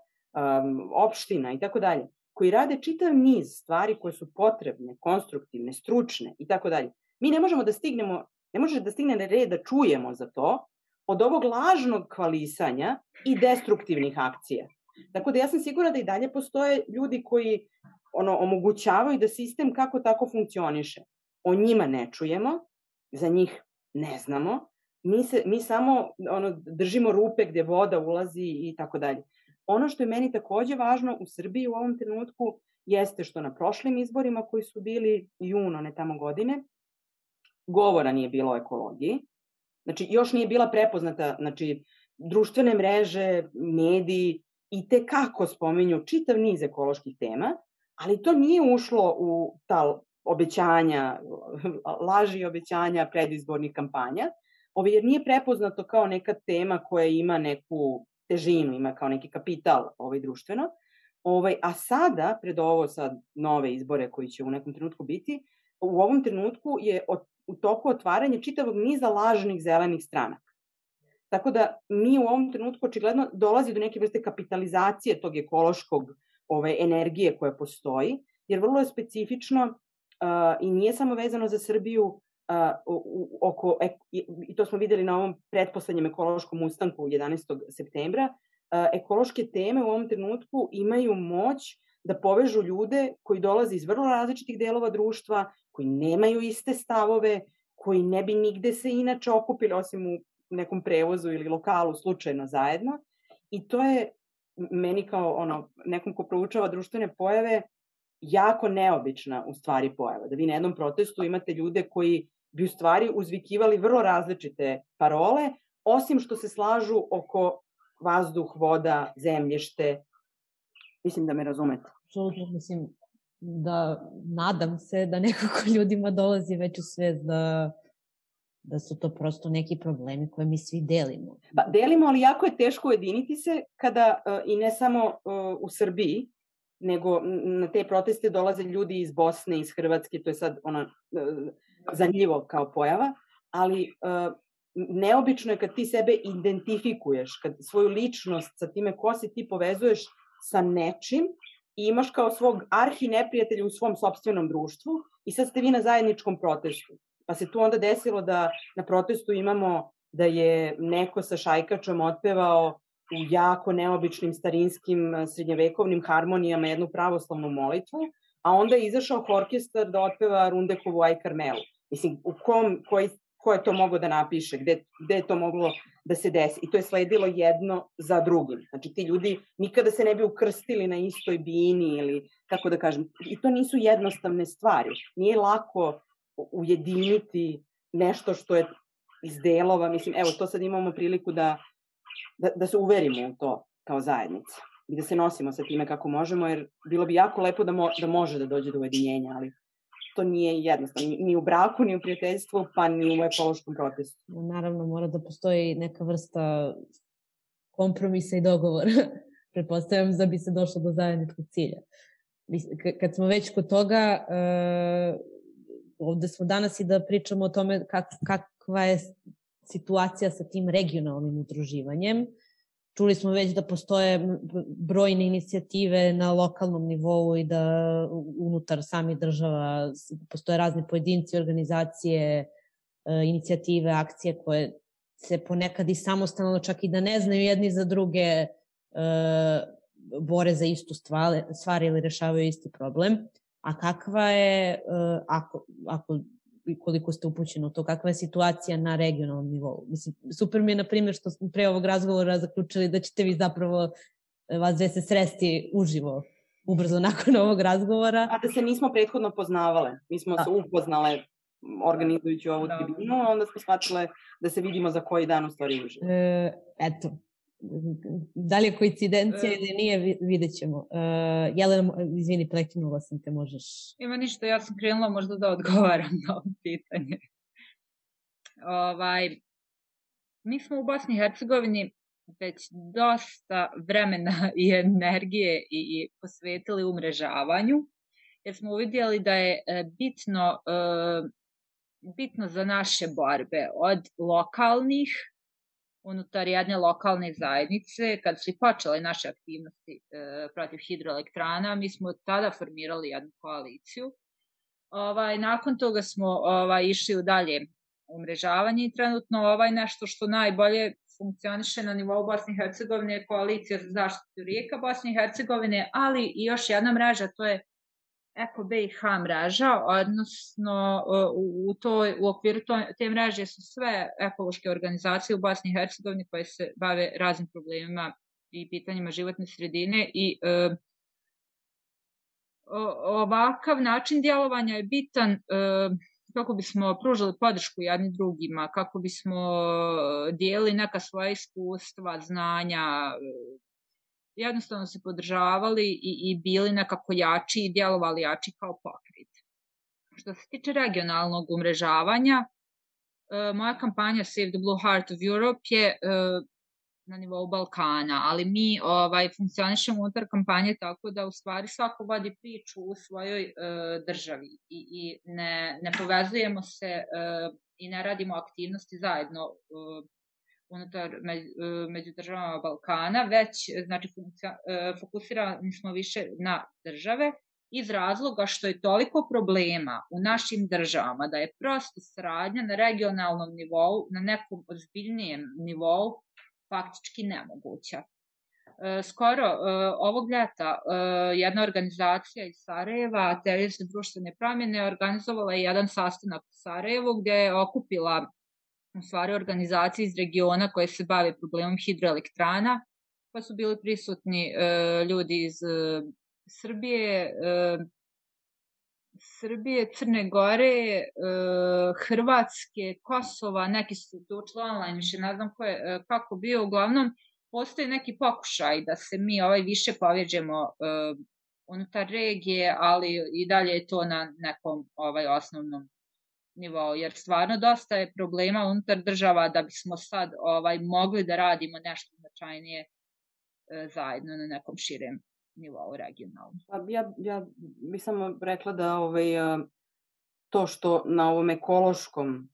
opština i tako dalje, koji rade čitav niz stvari koje su potrebne, konstruktivne, stručne i tako dalje. Mi ne možemo da stignemo ne može da stigne na red da čujemo za to od ovog lažnog kvalisanja i destruktivnih akcija. Tako da ja sam sigurna da i dalje postoje ljudi koji ono, omogućavaju da sistem kako tako funkcioniše. O njima ne čujemo, za njih ne znamo, mi, se, mi samo ono, držimo rupe gde voda ulazi i tako dalje. Ono što je meni takođe važno u Srbiji u ovom trenutku jeste što na prošlim izborima koji su bili juno, ne tamo godine, govora nije bilo o ekologiji. Znači, još nije bila prepoznata, znači, društvene mreže, mediji i te kako spominju čitav niz ekoloških tema, ali to nije ušlo u ta obećanja, laži obećanja predizbornih kampanja, Ovo, jer nije prepoznato kao neka tema koja ima neku težinu, ima kao neki kapital ovaj, društveno. Ovaj, a sada, pred ovo sad nove izbore koji će u nekom trenutku biti, u ovom trenutku je od, u toku otvaranje čitavog niza lažnih zelenih stranaka. Tako da mi u ovom trenutku očigledno dolazi do neke vrste kapitalizacije tog ekološkog ove energije koja postoji, jer vrlo je specifično uh, i nije samo vezano za Srbiju, uh, oko, i to smo videli na ovom pretposlednjem ekološkom ustanku 11. septembra, uh, ekološke teme u ovom trenutku imaju moć da povežu ljude koji dolaze iz vrlo različitih delova društva, koji nemaju iste stavove, koji ne bi nigde se inače okupili osim u nekom prevozu ili lokalu slučajno zajedno. I to je meni kao ono, nekom ko proučava društvene pojave jako neobična u stvari pojava. Da vi na jednom protestu imate ljude koji bi u stvari uzvikivali vrlo različite parole, osim što se slažu oko vazduh, voda, zemljište. Mislim da me razumete.
Apsolutno, mislim da nadam se da nekako ljudima dolazi već u svest da, da su to prosto neki problemi koje mi svi delimo.
Pa delimo, ali jako je teško ujediniti se kada, uh, i ne samo uh, u Srbiji, nego na te proteste dolaze ljudi iz Bosne, iz Hrvatske, to je sad ona, uh, zanimljivo kao pojava, ali neobično je kad ti sebe identifikuješ, kad svoju ličnost sa time ko si ti povezuješ sa nečim i imaš kao svog arhi neprijatelja u svom sobstvenom društvu i sad ste vi na zajedničkom protestu. Pa se tu onda desilo da na protestu imamo da je neko sa šajkačom otpevao u jako neobičnim starinskim srednjevekovnim harmonijama jednu pravoslavnu molitvu, a onda je izašao orkestar da otpeva Rundekovu Aj Karmelu. Mislim, u kom, koji, ko je to moglo da napiše, gde, gde je to moglo da se desi. I to je sledilo jedno za drugim. Znači, ti ljudi nikada se ne bi ukrstili na istoj bini ili, kako da kažem, i to nisu jednostavne stvari. Nije lako ujediniti nešto što je iz delova, mislim, evo, to sad imamo priliku da, da, da se uverimo u to kao zajednica i da se nosimo sa time kako možemo, jer bilo bi jako lepo da, mo, da može da dođe do ujedinjenja, ali to nije jednostavno, ni u braku, ni u prijateljstvu, pa ni u ekološkom protestu.
Naravno, mora da postoji neka vrsta kompromisa i dogovora. Pretpostavljam da bi se došlo do zajedničkog cilja. Kad smo već kod toga, uh, ovde smo danas i da pričamo o tome kak, kakva je situacija sa tim regionalnim udruživanjem. Čuli smo već da postoje brojne inicijative na lokalnom nivou i da unutar samih država postoje razni pojedinci, organizacije, e, inicijative, akcije koje se ponekad i samostalno, čak i da ne znaju jedni za druge, e, bore za istu stvar, stvar ili rešavaju isti problem. A kakva je, e, ako, ako koliko ste upućeni u to, kakva je situacija na regionalnom nivou. Mislim, super mi je, na primjer, što smo pre ovog razgovora zaključili da ćete vi zapravo e, vas dve se sresti uživo ubrzo nakon ovog razgovora.
A da se nismo prethodno poznavale. Mi smo da. se upoznale organizujući ovu da. tribinu, onda smo shvatile da se vidimo za koji dan u stvari uživo.
E, eto, da li je koincidencija e, ili nije, vidjet ćemo. Uh, Jelena, izvini, prekinula sam te, možeš...
Ima ništa, ja sam krenula možda da odgovaram na ovo pitanje. Ovaj, mi smo u Bosni i Hercegovini već dosta vremena i energije i, i posvetili umrežavanju, jer smo uvidjeli da je e, bitno, bitno za naše borbe od lokalnih unutar jedne lokalne zajednice, kad su počele naše aktivnosti e, protiv hidroelektrana, mi smo tada formirali jednu koaliciju. Ovaj, nakon toga smo ovaj, išli u dalje umrežavanje i trenutno ovaj nešto što najbolje funkcioniše na nivou Bosne i Hercegovine koalicija za zaštitu rijeka Bosne i Hercegovine, ali i još jedna mreža, to je Eko BiH mreža, odnosno u, toj, u okviru to, te mreže su sve ekološke organizacije u Bosni i Hercegovini koje se bave raznim problemima i pitanjima životne sredine i e, ovakav način djelovanja je bitan e, kako bismo pružili podršku jedni drugima, kako bismo dijeli neka svoja iskustva, znanja, jednostavno se podržavali i, i bili nekako jači i djelovali jači kao pokrit. Što se tiče regionalnog umrežavanja, e, moja kampanja Save the Blue Heart of Europe je e, na nivou Balkana, ali mi ovaj, funkcionišemo unutar kampanje tako da u stvari svako vodi priču u svojoj e, državi i, i ne, ne povezujemo se e, i ne radimo aktivnosti zajedno e, unutar među državama Balkana, već znači e, fokusirani smo više na države iz razloga što je toliko problema u našim državama da je prosto saradnja na regionalnom nivou, na nekom ozbiljnijem nivou faktički nemoguća. E, skoro e, ovog ljeta jedna organizacija iz Sarajeva, za društvene promjene, organizovala je jedan sastanak u Sarajevu gdje je okupila u stvari organizacije iz regiona koje se bave problemom hidroelektrana, pa su bili prisutni e, ljudi iz e, Srbije, e, Srbije, Crne Gore, e, Hrvatske, Kosova, neki su učili online, više ne znam ko je, e, kako bio, uglavnom postoji neki pokušaj da se mi ovaj više povjeđemo e, unutar regije, ali i dalje je to na nekom ovaj osnovnom nivou, jer stvarno dosta je problema unutar država da bismo sad ovaj mogli da radimo nešto značajnije e, zajedno na nekom širem nivou regionalno.
Pa ja, ja bih samo rekla da ovaj, e, to što na ovom ekološkom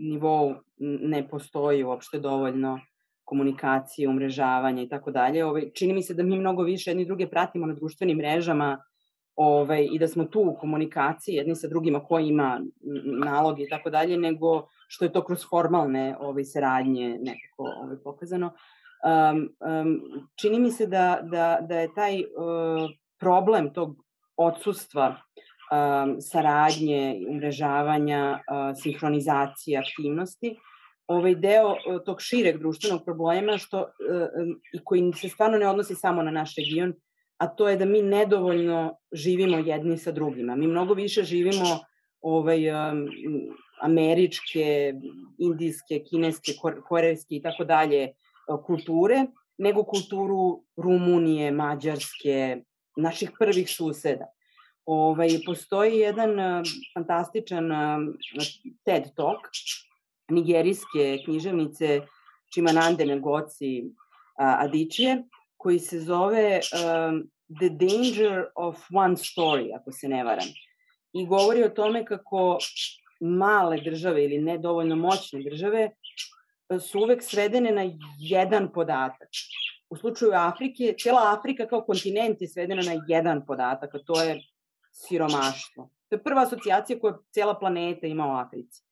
nivou ne postoji uopšte dovoljno komunikacije, umrežavanja i tako dalje. Ovaj, čini mi se da mi mnogo više jedni druge pratimo na društvenim mrežama, ovaj, i da smo tu u komunikaciji jedni sa drugima ko ima naloge i tako dalje, nego što je to kroz formalne ovaj, saradnje nekako ovaj, pokazano. Um, um, čini mi se da, da, da je taj uh, problem tog odsustva um, saradnje, umrežavanja, uh, sinhronizacije aktivnosti, ovaj deo uh, tog šireg društvenog problema što uh, i koji se stvarno ne odnosi samo na naš region, a to je da mi nedovoljno živimo jedni sa drugima. Mi mnogo više živimo ovaj, um, američke, indijske, kineske, korejske i tako dalje kulture, nego kulturu Rumunije, Mađarske, naših prvih suseda. Ovaj, postoji jedan uh, fantastičan uh, TED Talk nigerijske književnice Čimanande Ngozi uh, Adichie, koji se zove um, The Danger of One Story, ako se ne varam. I govori o tome kako male države ili nedovoljno moćne države uh, su uvek svedene na jedan podatak. U slučaju Afrike, cijela Afrika kao kontinent je svedena na jedan podatak, a to je siromaštvo. To je prva asocijacija koja cijela planeta ima u Africi.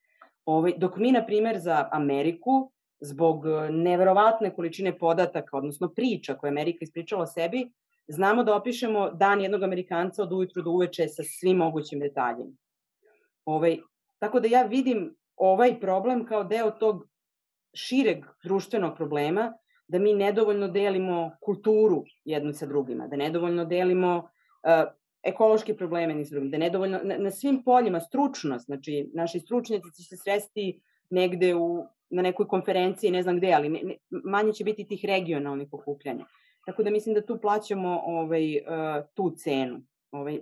Ove, ovaj, dok mi, na primer, za Ameriku zbog e, neverovatne količine podataka, odnosno priča koje Amerika ispričala o sebi, znamo da opišemo dan jednog Amerikanca od ujutru do uveče sa svim mogućim detaljima. Ovaj, tako da ja vidim ovaj problem kao deo tog šireg društvenog problema, da mi nedovoljno delimo kulturu jedno sa drugima, da nedovoljno delimo uh, ekološke probleme ni sa drugim, da nedovoljno, na, na svim poljima, stručnost, znači naši stručnjaci će se sresti negde u na nekoj konferenciji, ne znam gde, ali ne, ne, manje će biti tih regionalnih okupljanja. Tako da mislim da tu plaćamo ovaj, uh, tu cenu, ovaj,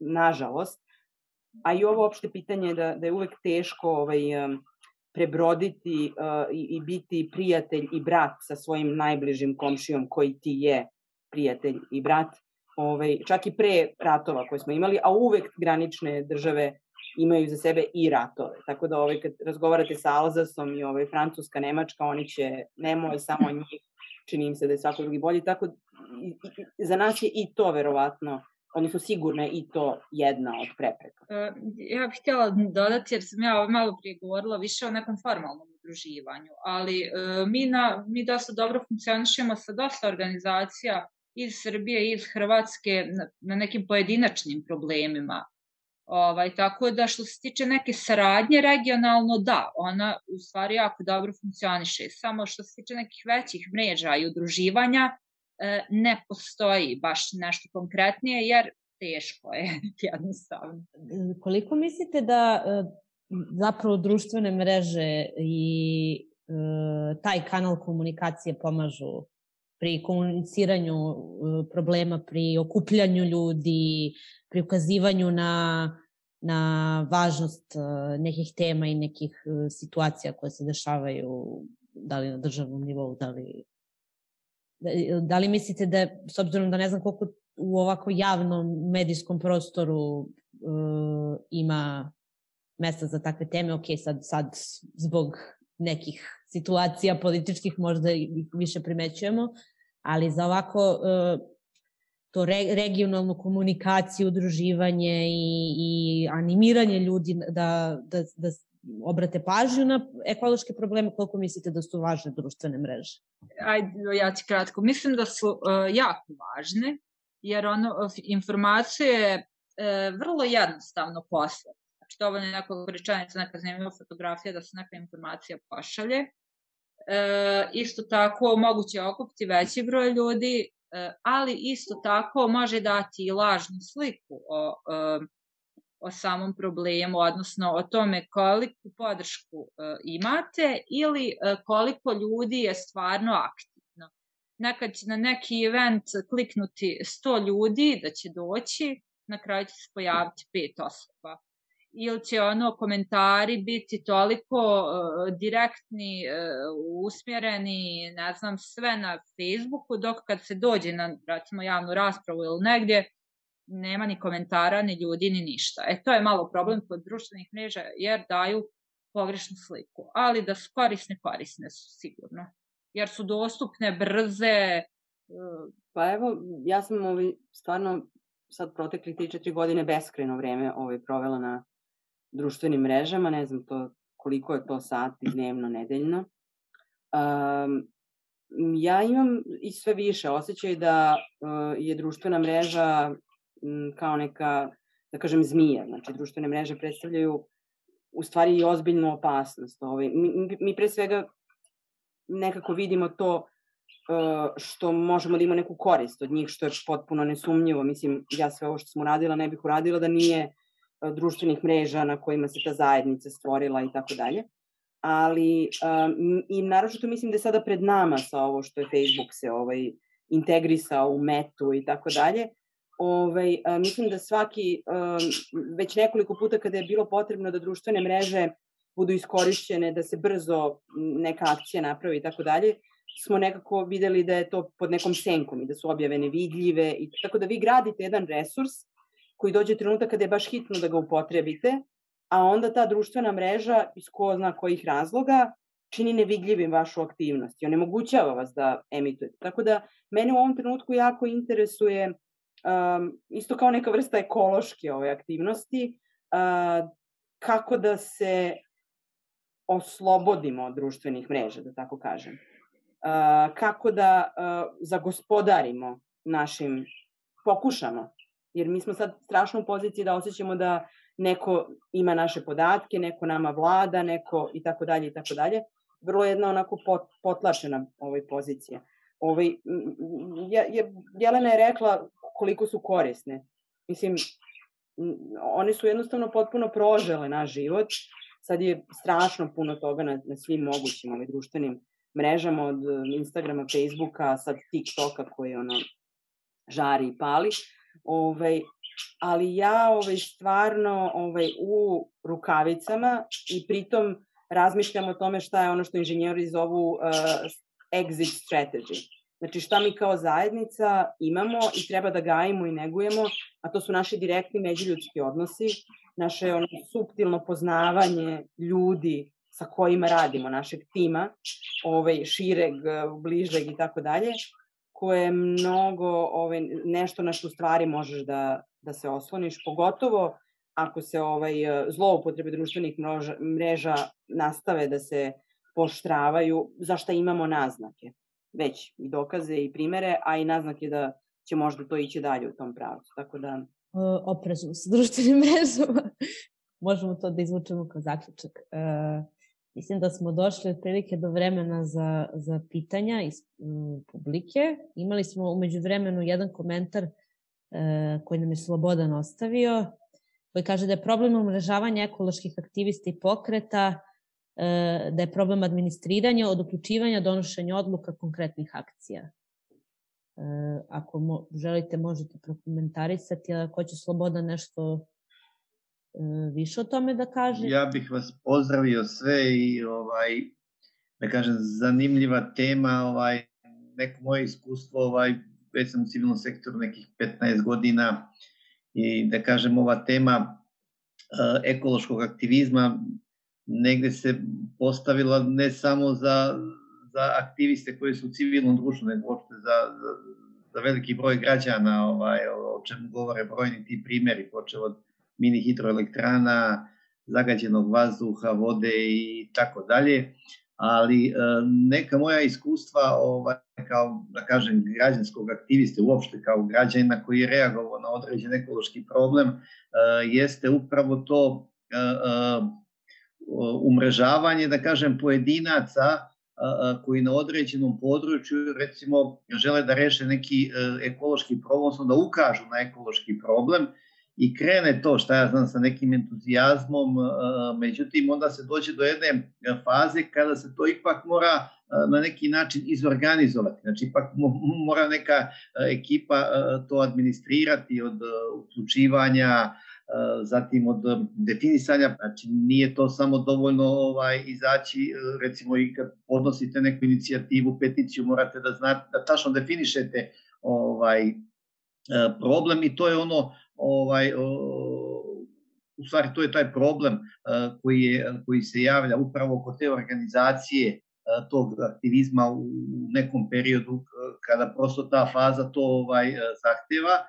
nažalost. A i ovo opšte pitanje je da, da je uvek teško ovaj, um, prebroditi uh, i, i biti prijatelj i brat sa svojim najbližim komšijom koji ti je prijatelj i brat, ovaj, čak i pre ratova koje smo imali, a uvek granične države imaju za sebe i ratove. Tako da ovaj, kad razgovarate sa Alzasom i ovaj, Francuska, Nemačka, oni će, nemoj samo njih, čini im se da je svako drugi bolji. Tako i, za nas je i to verovatno odnosno sigurno je i to jedna od prepreka.
E, ja bih htjela dodati, jer sam ja malo prije govorila više o nekom formalnom udruživanju, ali e, mi, na, mi dosta dobro funkcionišemo sa dosta organizacija iz Srbije i iz Hrvatske na, na nekim pojedinačnim problemima. Ovaj, tako da što se tiče neke saradnje regionalno, da, ona u stvari jako dobro funkcioniše. Samo što se tiče nekih većih mreža i udruživanja, e, ne postoji baš nešto konkretnije, jer teško je jednostavno.
Koliko mislite da e, zapravo društvene mreže i e, taj kanal komunikacije pomažu pri komuniciranju problema, pri okupljanju ljudi, pri ukazivanju na, na važnost nekih tema i nekih situacija koje se dešavaju da li na državnom nivou, da li da li mislite da, s obzirom da ne znam koliko u ovako javnom medijskom prostoru uh, ima mesta za takve teme, ok, sad, sad zbog nekih situacija političkih možda ih više primećujemo, ali za ovako uh, to re, regionalnu komunikaciju, udruživanje i, i animiranje ljudi da, da, da obrate pažnju na ekološke probleme, koliko mislite da su važne društvene mreže?
Ajde, ja ću kratko. Mislim da su uh, jako važne, jer ono, informacije uh, vrlo jednostavno posle. Znači, to je nekoliko rečenica, neka zanimljiva fotografija da se neka informacija pošalje. E, isto tako moguće je okupiti veći broj ljudi, ali isto tako može dati i lažnu sliku o, o o samom problemu, odnosno o tome koliku podršku e, imate ili e, koliko ljudi je stvarno aktivno. Nekad će na neki event kliknuti 100 ljudi da će doći, na kraju će se pojaviti pet osoba. Ili će ono komentari biti toliko uh, direktni, uh, usmjereni, ne znam, sve na Facebooku, dok kad se dođe na, recimo, javnu raspravu ili negdje, nema ni komentara, ni ljudi, ni ništa. E, to je malo problem kod društvenih mreža, jer daju pogrešnu sliku. Ali da su korisne, korisne su sigurno. Jer su dostupne, brze.
Uh, pa evo, ja sam ovaj, stvarno sad protekli 3-4 godine beskreno vreme ovaj, provela na društvenim mrežama, ne znam to koliko je to sati dnevno, nedeljno. Um, ja imam i sve više osjećaj da uh, je društvena mreža kao neka, da kažem, zmija. Znači, društvene mreže predstavljaju u stvari i ozbiljnu opasnost. Ovaj, mi, mi pre svega nekako vidimo to uh, što možemo da imamo neku korist od njih, što je potpuno nesumnjivo. Mislim, ja sve ovo što sam uradila ne bih uradila da nije društvenih mreža na kojima se ta zajednica stvorila i tako dalje. Ali, um, i naročito mislim da je sada pred nama sa ovo što je Facebook se ovaj, integrisao u metu i tako dalje, Ovaj, a, mislim da svaki, već nekoliko puta kada je bilo potrebno da društvene mreže budu iskorišćene, da se brzo neka akcija napravi i tako dalje, smo nekako videli da je to pod nekom senkom i da su objave nevidljive. I, tako da vi gradite jedan resurs koji dođe trenutak kada je baš hitno da ga upotrebite, a onda ta društvena mreža iz ko zna kojih razloga čini nevidljivim vašu aktivnost i onemogućava vas da emitujete. Tako da mene u ovom trenutku jako interesuje um, isto kao neka vrsta ekološke ove aktivnosti, uh, kako da se oslobodimo od društvenih mreža, da tako kažem. Uh, kako da uh, zagospodarimo našim, pokušamo, jer mi smo sad strašno u poziciji da osjećamo da neko ima naše podatke, neko nama vlada, neko i tako dalje i tako dalje. Vrlo jedna onako pot, potlačena ovaj pozicija. Ovaj, je, je, Jelena je rekla koliko su korisne. Mislim, one su jednostavno potpuno prožele naš život. Sad je strašno puno toga na, na svim mogućim ovaj, društvenim mrežama, od Instagrama, Facebooka, sad TikToka koji ono žari i pali. Ovaj, ali ja ovaj, stvarno ovaj, u rukavicama i pritom razmišljam o tome šta je ono što inženjeri zovu uh, exit strategy. Znači šta mi kao zajednica imamo i treba da gajimo i negujemo, a to su naši direktni međuljudski odnosi, naše ono subtilno poznavanje ljudi sa kojima radimo, našeg tima, ovaj, šireg, bližeg i tako dalje, koje je mnogo ovaj, nešto na što stvari možeš da, da se osloniš, pogotovo ako se ovaj zloupotrebe društvenih mreža, mreža nastave da se poštravaju, za šta imamo naznake, već i dokaze i primere, a i naznake da će možda to ići dalje u tom pravcu. Tako da...
Oprezno sa društvenim mrežama. Možemo to da izvučemo kao zaključak. Uh, mislim da smo došli otprilike do vremena za, za pitanja iz um, publike. Imali smo umeđu vremenu jedan komentar uh, koji nam je Slobodan ostavio, koji kaže da je problem umrežavanja ekoloških aktivista i pokreta E, da je problem administriranja od uključivanja donošenja odluka konkretnih akcija. E, ako mo, želite, možete prokomentarisati, ali ako će Sloboda nešto e, više o tome da kaže.
Ja bih vas pozdravio sve i ovaj, da kažem, zanimljiva tema, ovaj, neko moje iskustvo, ovaj, već sam u civilnom sektoru nekih 15 godina i da kažem ova tema ekološkog aktivizma negde se postavila ne samo za, za aktiviste koji su u civilnom društvu, nego uopšte za, za, za veliki broj građana, ovaj, o čemu govore brojni ti primjeri, počeo od mini hidroelektrana, zagađenog vazduha, vode i tako dalje. Ali e, neka moja iskustva ovaj, kao, da kažem, građanskog aktiviste, uopšte kao građanina koji je reagovao na određen ekološki problem, e, jeste upravo to e, umrežavanje, da kažem, pojedinaca koji na određenom području recimo žele da reše neki ekološki problem, odnosno da ukažu na ekološki problem i krene to, šta ja znam, sa nekim entuzijazmom, međutim onda se dođe do jedne faze kada se to ipak mora na neki način izorganizovati. Znači, ipak mora neka ekipa to administrirati od uključivanja, zatim od definisanja, znači nije to samo dovoljno ovaj izaći, recimo i kad podnosite neku inicijativu, peticiju, morate da znate, da tačno definišete ovaj problem i to je ono ovaj u stvari to je taj problem koji je koji se javlja upravo kod te organizacije tog aktivizma u nekom periodu kada prosto ta faza to ovaj zahteva.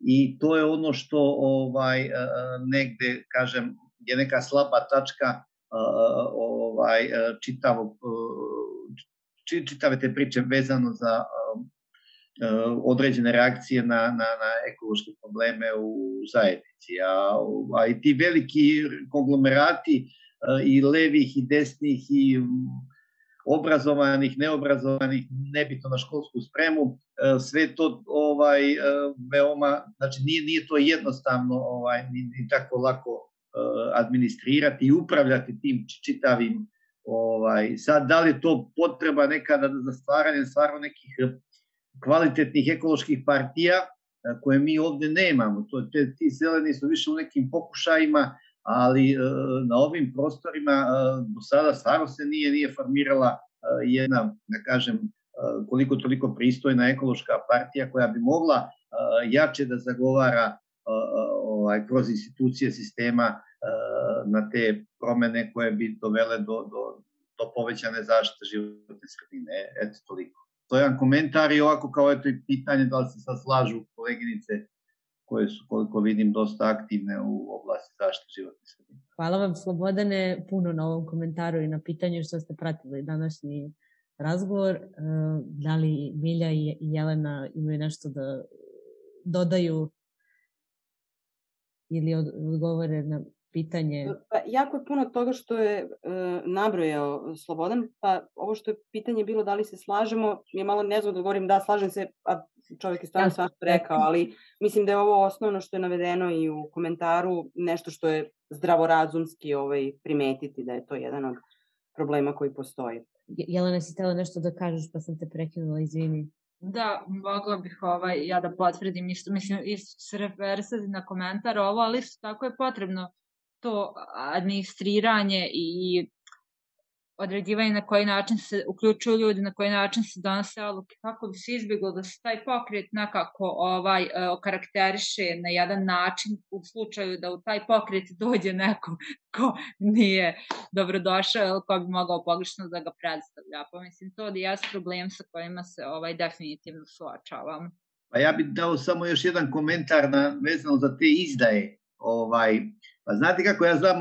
I to je ono što ovaj negde kažem je neka slaba tačka ovaj čitavog čitave te priče vezano za određene reakcije na, na, na ekološke probleme u zajednici. A, a i ti veliki konglomerati i levih i desnih i obrazovanih, neobrazovanih, nebitno na školsku spremu, e, sve to ovaj e, veoma, znači nije nije to jednostavno ovaj ni, ni tako lako e, administrirati i upravljati tim čitavim ovaj sad da li to potreba nekada za stvaranje stvarno nekih kvalitetnih ekoloških partija koje mi ovde nemamo. To te ti zeleni su više u nekim pokušajima ali e, na ovim prostorima e, do sada stvarno se nije nije formirala e, jedna, da kažem, koliko toliko pristojna ekološka partija koja bi mogla jače da zagovara ovaj, kroz institucije sistema na te promene koje bi dovele do, do, do povećane zaštite životne sredine. Eto, toliko. To je jedan komentar i ovako kao eto i pitanje da li se sad slažu koleginice koje su, koliko vidim, dosta aktivne u oblasti zaštite životne sredine.
Hvala vam, Slobodane, puno na ovom komentaru i na pitanju što ste pratili današnji razgovor. E, da li Milja i Jelena imaju nešto da dodaju ili odgovore na pitanje?
Pa, jako je puno toga što je e, nabrojao Slobodan, pa ovo što je pitanje bilo da li se slažemo, je malo nezgodno da govorim da slažem se, a čovjek je stvarno svašta rekao, ali mislim da je ovo osnovno što je navedeno i u komentaru, nešto što je zdravorazumski ovaj, primetiti da je to jedan od problema koji postoji.
Jelena, si tela nešto da kažeš, pa sam te prekinula, izvini.
Da, mogla bih ovaj, ja da potvrdim isto, mislim, isto se referisati na komentar ovo, ali isto tako je potrebno to administriranje i određivanje na koji način se uključuju ljudi, na koji način se donose odluke, kako bi se izbjeglo da se taj pokret nekako ovaj, e, okarakteriše na jedan način u slučaju da u taj pokret dođe neko ko nije dobrodošao ili ko bi mogao pogrešno da ga predstavlja. Pa mislim, to da je problem sa kojima se ovaj, definitivno suočavam.
Pa ja bih dao samo još jedan komentar na, vezano za te izdaje. Ovaj, Pa znate kako ja znam,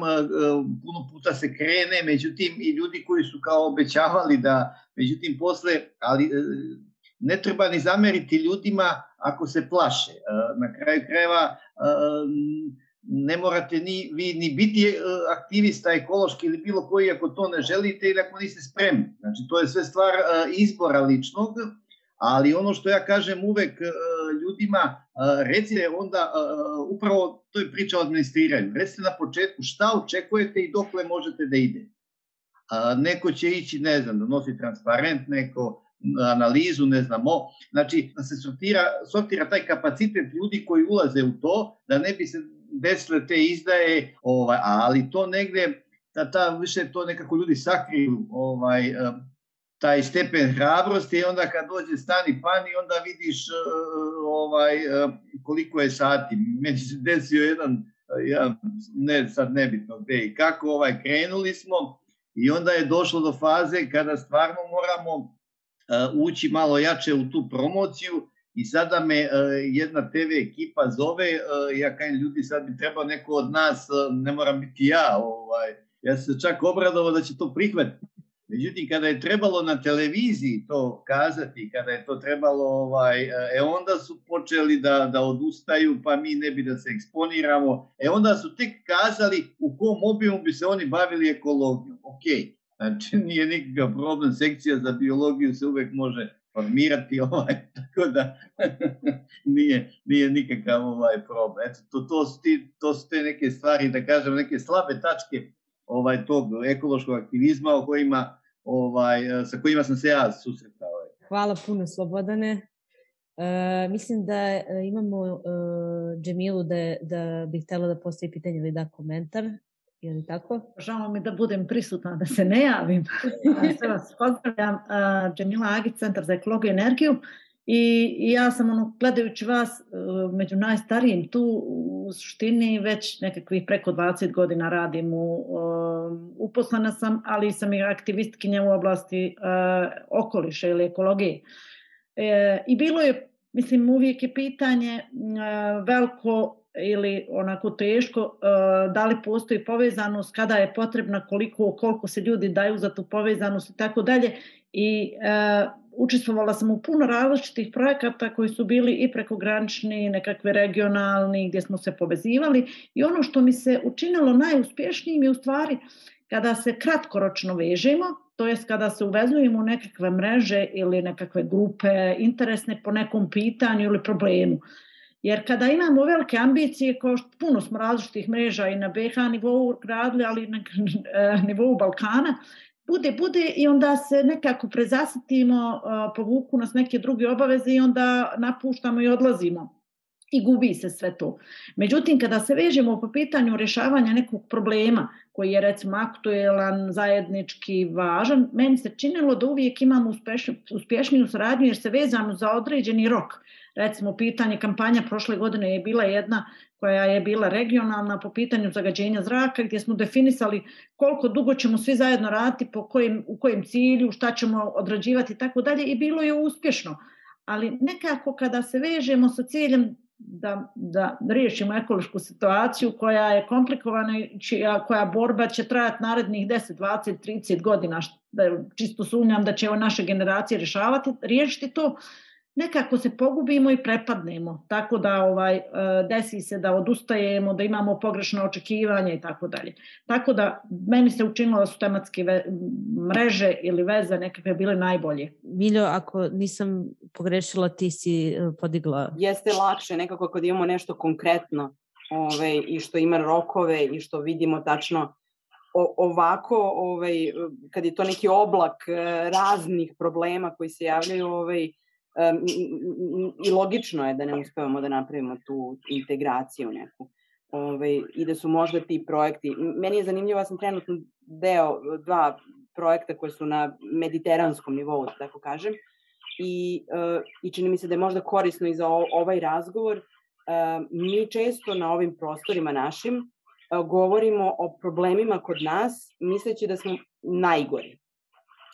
puno puta se krene, međutim i ljudi koji su kao obećavali da, međutim posle, ali ne treba ni zameriti ljudima ako se plaše. Na kraju krajeva ne morate ni, vi ni biti aktivista ekološki ili bilo koji ako to ne želite ili ako niste spremni. Znači to je sve stvar izbora ličnog, ali ono što ja kažem uvek ljudima, recite onda, upravo to je priča o administriranju, recite na početku šta očekujete i dokle možete da ide. Neko će ići, ne znam, da nosi transparent, neko analizu, ne znamo. Znači, da se sortira, sortira taj kapacitet ljudi koji ulaze u to, da ne bi se desile te izdaje, ovaj, ali to negde, da ta, više to nekako ljudi sakriju, ovaj, taj stepen hrabrosti i onda kad dođe stani pani onda vidiš uh, ovaj uh, koliko je sati. Meni se desio jedan ja ne sad nebitno gde i kako ovaj krenuli smo i onda je došlo do faze kada stvarno moramo uh, ući malo jače u tu promociju i sada me jedna TV ekipa zove, ja kažem ljudi sad bi trebao neko od nas, ne moram biti ja, ovaj, ja se čak obradovao da će to prihvatiti Međutim, kada je trebalo na televiziji to kazati, kada je to trebalo, ovaj, e onda su počeli da, da odustaju, pa mi ne bi da se eksponiramo. E onda su tek kazali u kom obimu bi se oni bavili ekologijom. Ok, znači nije nikakav problem, sekcija za biologiju se uvek može formirati, ovaj, tako da nije, nije nikakav ovaj problem. Eto, to, to, su ti, to su te neke stvari, da kažem, neke slabe tačke ovaj tog ekološkog aktivizma o kojima ovaj, e, sa kojima sam se ja susretao.
Hvala puno Slobodane. E, mislim da e, imamo e, Džemilu da, da bih htela da postavi pitanje ili da komentar. Je li tako?
Žao mi da budem prisutna, da se ne javim. Sve vas pozdravljam. Džemila Agić, Centar za ekologiju i energiju. I, I ja sam ono, gledajući vas e, među najstarijim tu u suštini već nekakvih preko 20 godina radim u, um, uposlena sam, ali sam i aktivistkinja u oblasti uh, okoliša ili ekologije. E, I bilo je, mislim, uvijek je pitanje uh, veliko ili onako teško, da li postoji povezanost, kada je potrebna, koliko, koliko se ljudi daju za tu povezanost i tako dalje. I učestvovala sam u puno različitih projekata koji su bili i prekogranični, nekakve regionalni, gdje smo se povezivali i ono što mi se učinilo najuspješnijim je u stvari kada se kratkoročno vežemo, to jest kada se uvezujemo u nekakve mreže ili nekakve grupe interesne po nekom pitanju ili problemu. Jer kada imamo velike ambicije, kao što puno smo različitih mreža i na BH nivou gradili, ali i na nivou Balkana, bude, bude i onda se nekako prezasitimo, povuku nas neke druge obaveze i onda napuštamo i odlazimo i gubi se sve to. Međutim, kada se vežemo po pitanju rješavanja nekog problema koji je recimo aktuelan, zajednički, važan, meni se činilo da uvijek imamo uspješniju, uspješniju saradnju jer se vezamo za određeni rok. Recimo, pitanje kampanja prošle godine je bila jedna koja je bila regionalna po pitanju zagađenja zraka gdje smo definisali koliko dugo ćemo svi zajedno raditi, po kojim, u kojem cilju, šta ćemo odrađivati i tako dalje i bilo je uspješno. Ali nekako kada se vežemo sa ciljem da, da riješimo ekološku situaciju koja je komplikovana i čija, koja borba će trajati narednih 10, 20, 30 godina, da čisto sumnjam da će naše generacije rješavati, riješiti to, nekako se pogubimo i prepadnemo, tako da ovaj e, desi se da odustajemo, da imamo pogrešno očekivanje i tako dalje. Tako da meni se učinilo da su tematske mreže ili veze nekakve bile najbolje.
Miljo, ako nisam pogrešila, ti si e, podigla...
Jeste lakše nekako kad imamo nešto konkretno ovaj, i što ima rokove i što vidimo tačno o, ovako, ovaj, kad je to neki oblak e, raznih problema koji se javljaju, ovaj, i logično je da ne uspevamo da napravimo tu integraciju neku. Ove, I da su možda ti projekti, meni je zanimljivo, ja sam trenutno deo dva projekta koje su na mediteranskom nivou, da tako kažem. I, uh, I čini mi se da je možda korisno i za ovaj razgovor. Uh, mi često na ovim prostorima našim uh, govorimo o problemima kod nas, misleći da smo najgori.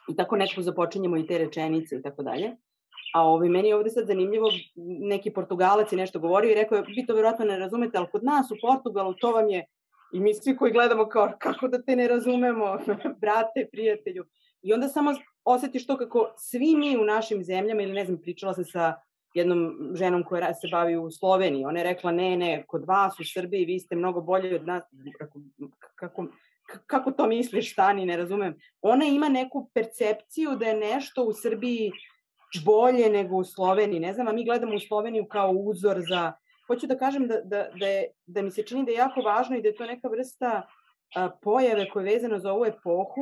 I tako nekako započinjemo i te rečenice i tako dalje. A ovi, meni je ovde sad zanimljivo, neki Portugalac je nešto govorio i rekao je, vi to verovatno ne razumete, ali kod nas u Portugalu to vam je, i mi svi koji gledamo kao, kako da te ne razumemo, brate, prijatelju. I onda samo osetiš to kako svi mi u našim zemljama, ili ne znam, pričala sam sa jednom ženom koja se bavi u Sloveniji, ona je rekla, ne, ne, kod vas u Srbiji vi ste mnogo bolji od nas, kako, kako, kako to misliš, stani, ne razumem. Ona ima neku percepciju da je nešto u Srbiji bolje nego u Sloveniji. Ne znam, a mi gledamo u Sloveniju kao uzor za... Hoću da kažem da, da, da, je, da mi se čini da je jako važno i da je to neka vrsta a, pojave koja je vezana za ovu epohu,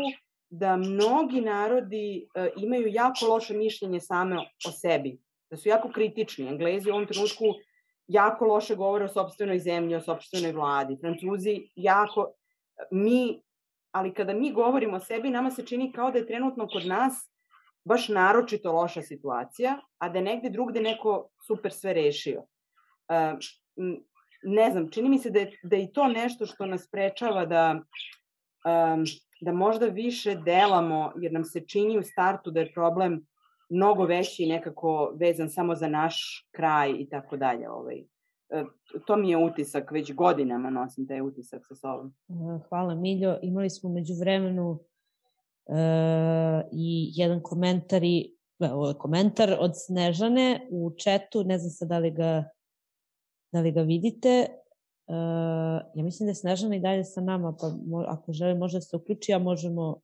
da mnogi narodi a, imaju jako loše mišljenje same o sebi. Da su jako kritični. Englezi u ovom trenutku jako loše govore o sobstvenoj zemlji, o sobstvenoj vladi. Francuzi jako... Mi, ali kada mi govorimo o sebi, nama se čini kao da je trenutno kod nas baš naročito loša situacija, a da negde drugde neko super sve rešio. Uh, ne znam, čini mi se da je, da je i to nešto što nas prečava da, da možda više delamo, jer nam se čini u startu da je problem mnogo veći i nekako vezan samo za naš kraj i tako dalje. Ovaj. To mi je utisak, već godinama nosim taj utisak sa sobom.
Hvala Miljo. Imali smo među vremenu e, i jedan komentar i komentar od Snežane u četu, ne znam sad da li ga, da li ga vidite. E, ja mislim da je Snežana i dalje sa nama, pa ako želi može da se uključi, a možemo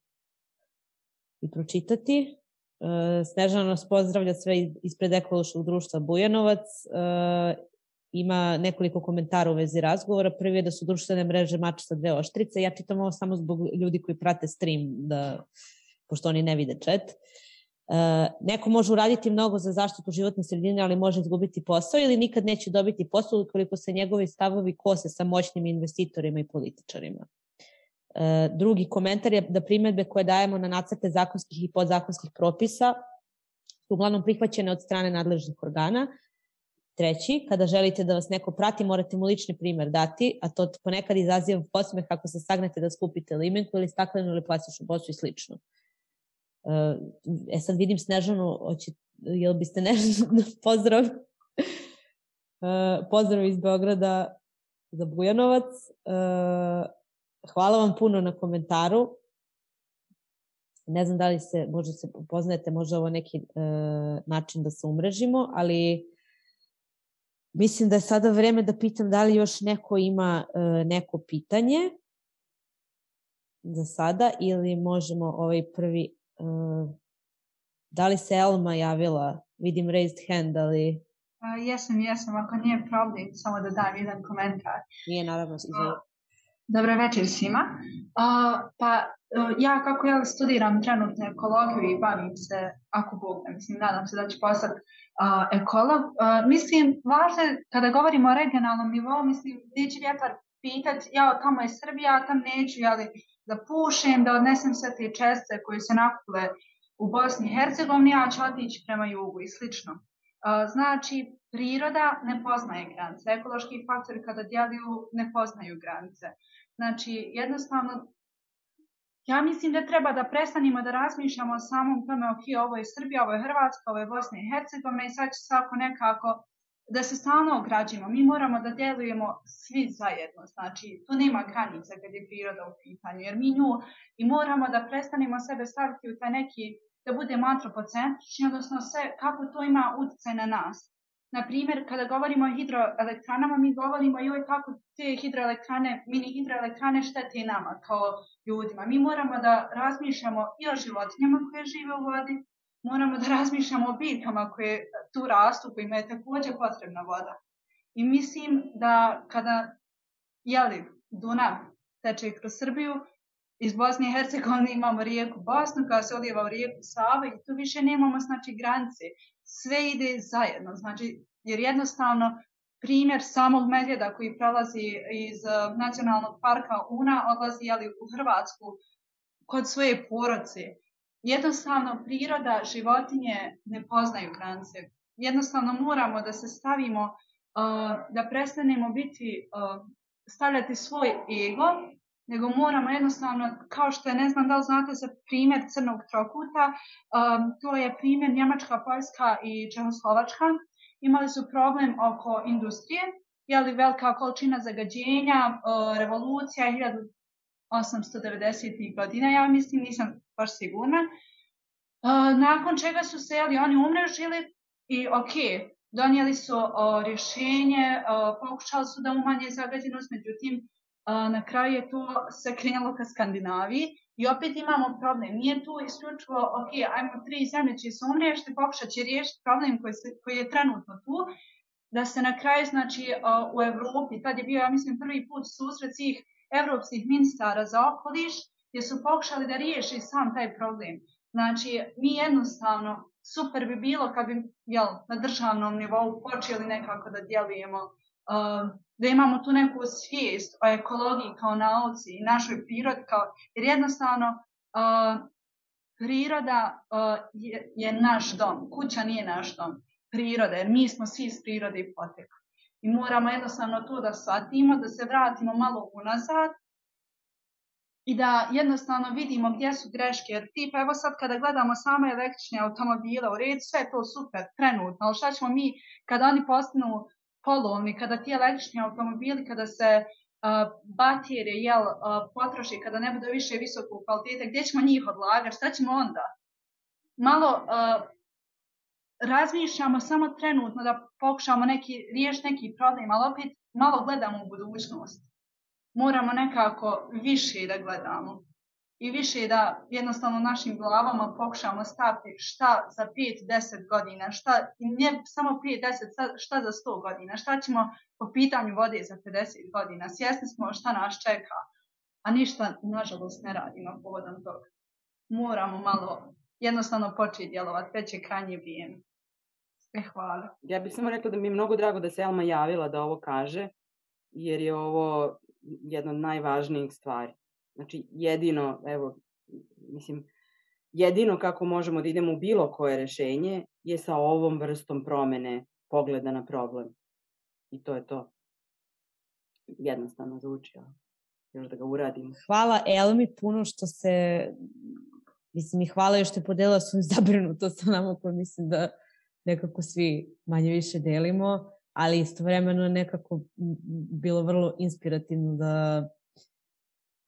i pročitati. E, Snežana nas pozdravlja sve ispred ekološkog društva Bujanovac. E, ima nekoliko komentara u vezi razgovora. Prvi je da su društvene mreže mač sa dve oštrice. Ja čitam ovo samo zbog ljudi koji prate stream, da, pošto oni ne vide chat. Uh, neko može uraditi mnogo za zaštitu životne sredine, ali može izgubiti posao ili nikad neće dobiti posao ukoliko se njegovi stavovi kose sa moćnim investitorima i političarima. Uh, drugi komentar je da primetbe koje dajemo na nacrte zakonskih i podzakonskih propisa su uglavnom prihvaćene od strane nadležnih organa, Treći, kada želite da vas neko prati, morate mu lični primer dati, a to ponekad izaziva posmeh ako se stagnete da skupite limenku ili staklenu ili plastičnu bocu i slično. E sad vidim Snežanu, oći, jel biste nešto pozdrav? pozdrav iz Beograda za Bujanovac. Hvala vam puno na komentaru. Ne znam da li se, možda se poznajete, možda ovo neki način da se umrežimo, ali Mislim da je sada vreme da pitam da li još neko ima uh, neko pitanje za sada ili možemo ovaj prvi uh, da li se Elma javila? Vidim raised hand, ali...
Uh, jesam, jesam, ako nije problem, samo da dam jedan komentar.
Nije, naravno, izvoli.
Dobro večer svima. Uh, pa uh, ja kako ja studiram trenutno ekologiju i bavim se, ako Bog ne mislim, nadam se da ću postati uh, ekolog. Mislim, važno kada govorimo o regionalnom nivou, mislim, neće vjetar pitati, ja tamo je Srbija, tam neću, jeli, da pušem, da odnesem sve te česte koje se nakupile u Bosni i Hercegovini, ja ću otići prema jugu i slično. Znači, priroda ne poznaje granice. Ekološki faktori kada djeluju ne poznaju granice. Znači, jednostavno, ja mislim da treba da prestanimo da razmišljamo o samom tome, ok, ovo je Srbija, ovo je Hrvatska, ovo je Bosna i Hercegovina i sad će svako nekako da se stalno ograđimo. Mi moramo da djelujemo svi zajedno. Znači, tu nema granica kad je priroda u pitanju, jer mi nju i moramo da prestanemo sebe staviti u taj neki, da budemo antropocentrični, odnosno sve, kako to ima utjecaj na nas. Na primjer, kada govorimo o hidroelektranama, mi govorimo joj kako te hidroelektrane, mini hidroelektrane štete i nama kao ljudima. Mi moramo da razmišljamo i o životinjama koje žive u vodi, moramo da razmišljamo o biljkama koje tu rastu, kojima je takođe potrebna voda. I mislim da kada, jeli, Dunav teče kroz Srbiju, iz Bosne i Hercegovine imamo rijeku Bosnu koja se odlijeva u rijeku Sava i tu više nemamo znači granice sve ide zajedno, znači, jer jednostavno primjer samog medvjeda koji prelazi iz uh, nacionalnog parka Una odlazi jeli, u Hrvatsku kod svoje poroce. Jednostavno, priroda, životinje ne poznaju granice. Jednostavno moramo da se stavimo, uh, da prestanemo biti, uh, stavljati svoj ego, nego moramo jednostavno, kao što je, ne znam da li znate za primjer crnog trokuta, um, to je primjer Njemačka, Poljska i Čehoslovačka. Imali su problem oko industrije, je li velika količina zagađenja, uh, revolucija 1890. godina, ja mislim, nisam baš sigurna. Uh, nakon čega su se jeli, oni umrežili i ok, donijeli su uh, rješenje, uh, pokušali su da umanje zagađenost, međutim, na kraju je to se krenulo ka Skandinaviji i opet imamo problem. Nije tu isključivo, ok, ajmo tri zemlje će se umriješiti, pokušat će riješiti problem koji, se, koji je trenutno tu, da se na kraju, znači, u Evropi, tad je bio, ja mislim, prvi put susret svih evropskih ministara za okoliš, gdje su pokušali da riješi sam taj problem. Znači, mi jednostavno, super bi bilo kad bi jel, na državnom nivou počeli nekako da djelujemo, da imamo tu neku svijest o ekologiji kao nauci i našoj prirodi, kao, jer jednostavno uh, priroda uh, je, je naš dom, kuća nije naš dom, priroda, jer mi smo svi iz prirode i potekli. I moramo jednostavno to da shvatimo, da se vratimo malo unazad i da jednostavno vidimo gdje su greške. Jer tipa evo sad kada gledamo samo električne automobile, u redu sve to super, trenutno, ali šta ćemo mi kada oni postanu polovni, kada ti električni automobili, kada se baterije jel, potroši, kada ne bude više visokog kvaliteta, gdje ćemo njih odlagati, šta ćemo onda? Malo razmišljamo samo trenutno da pokušamo neki, riješiti neki problem, ali opet malo gledamo u budućnost. Moramo nekako više da gledamo i više da jednostavno našim glavama pokušamo staviti šta za 5-10 godina, šta, ne samo 5-10, šta za 100 godina, šta ćemo po pitanju vode za 50 godina. Svjesni smo šta nas čeka, a ništa, nažalost, ne radimo povodom toga. Moramo malo jednostavno početi djelovati, već je krajnje vrijeme. E, hvala.
Ja bih samo rekla da mi je mnogo drago da se Elma javila da ovo kaže, jer je ovo jedna od najvažnijih stvari. Znači, jedino, evo, mislim, jedino kako možemo da idemo u bilo koje rešenje je sa ovom vrstom promene pogleda na problem. I to je to. Jednostavno zvuči, ali još da ga uradimo.
Hvala Elmi puno što se, mislim i hvala još što je podela svoju zabrinutost sa nama koju mislim da nekako svi manje više delimo, ali istovremeno nekako bilo vrlo inspirativno da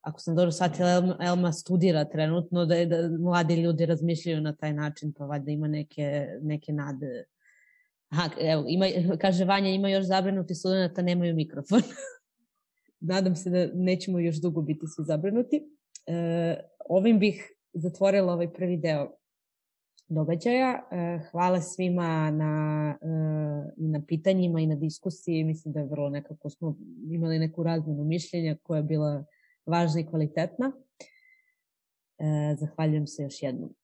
ako sam dobro shvatila, Elma, Elma studira trenutno, da, je, da mladi ljudi razmišljaju na taj način, pa valjda ima neke, neke nade. Aha, evo, ima, kaže Vanja, ima još zabrinuti studenta, nemaju mikrofon. Nadam se da nećemo još dugo biti svi zabrinuti. E, ovim bih zatvorila ovaj prvi deo događaja. E, hvala svima na, e, na pitanjima i na diskusiji. Mislim da je vrlo nekako smo imali neku razmenu mišljenja koja je bila važna i kvalitetna. E, zahvaljujem se još jednom.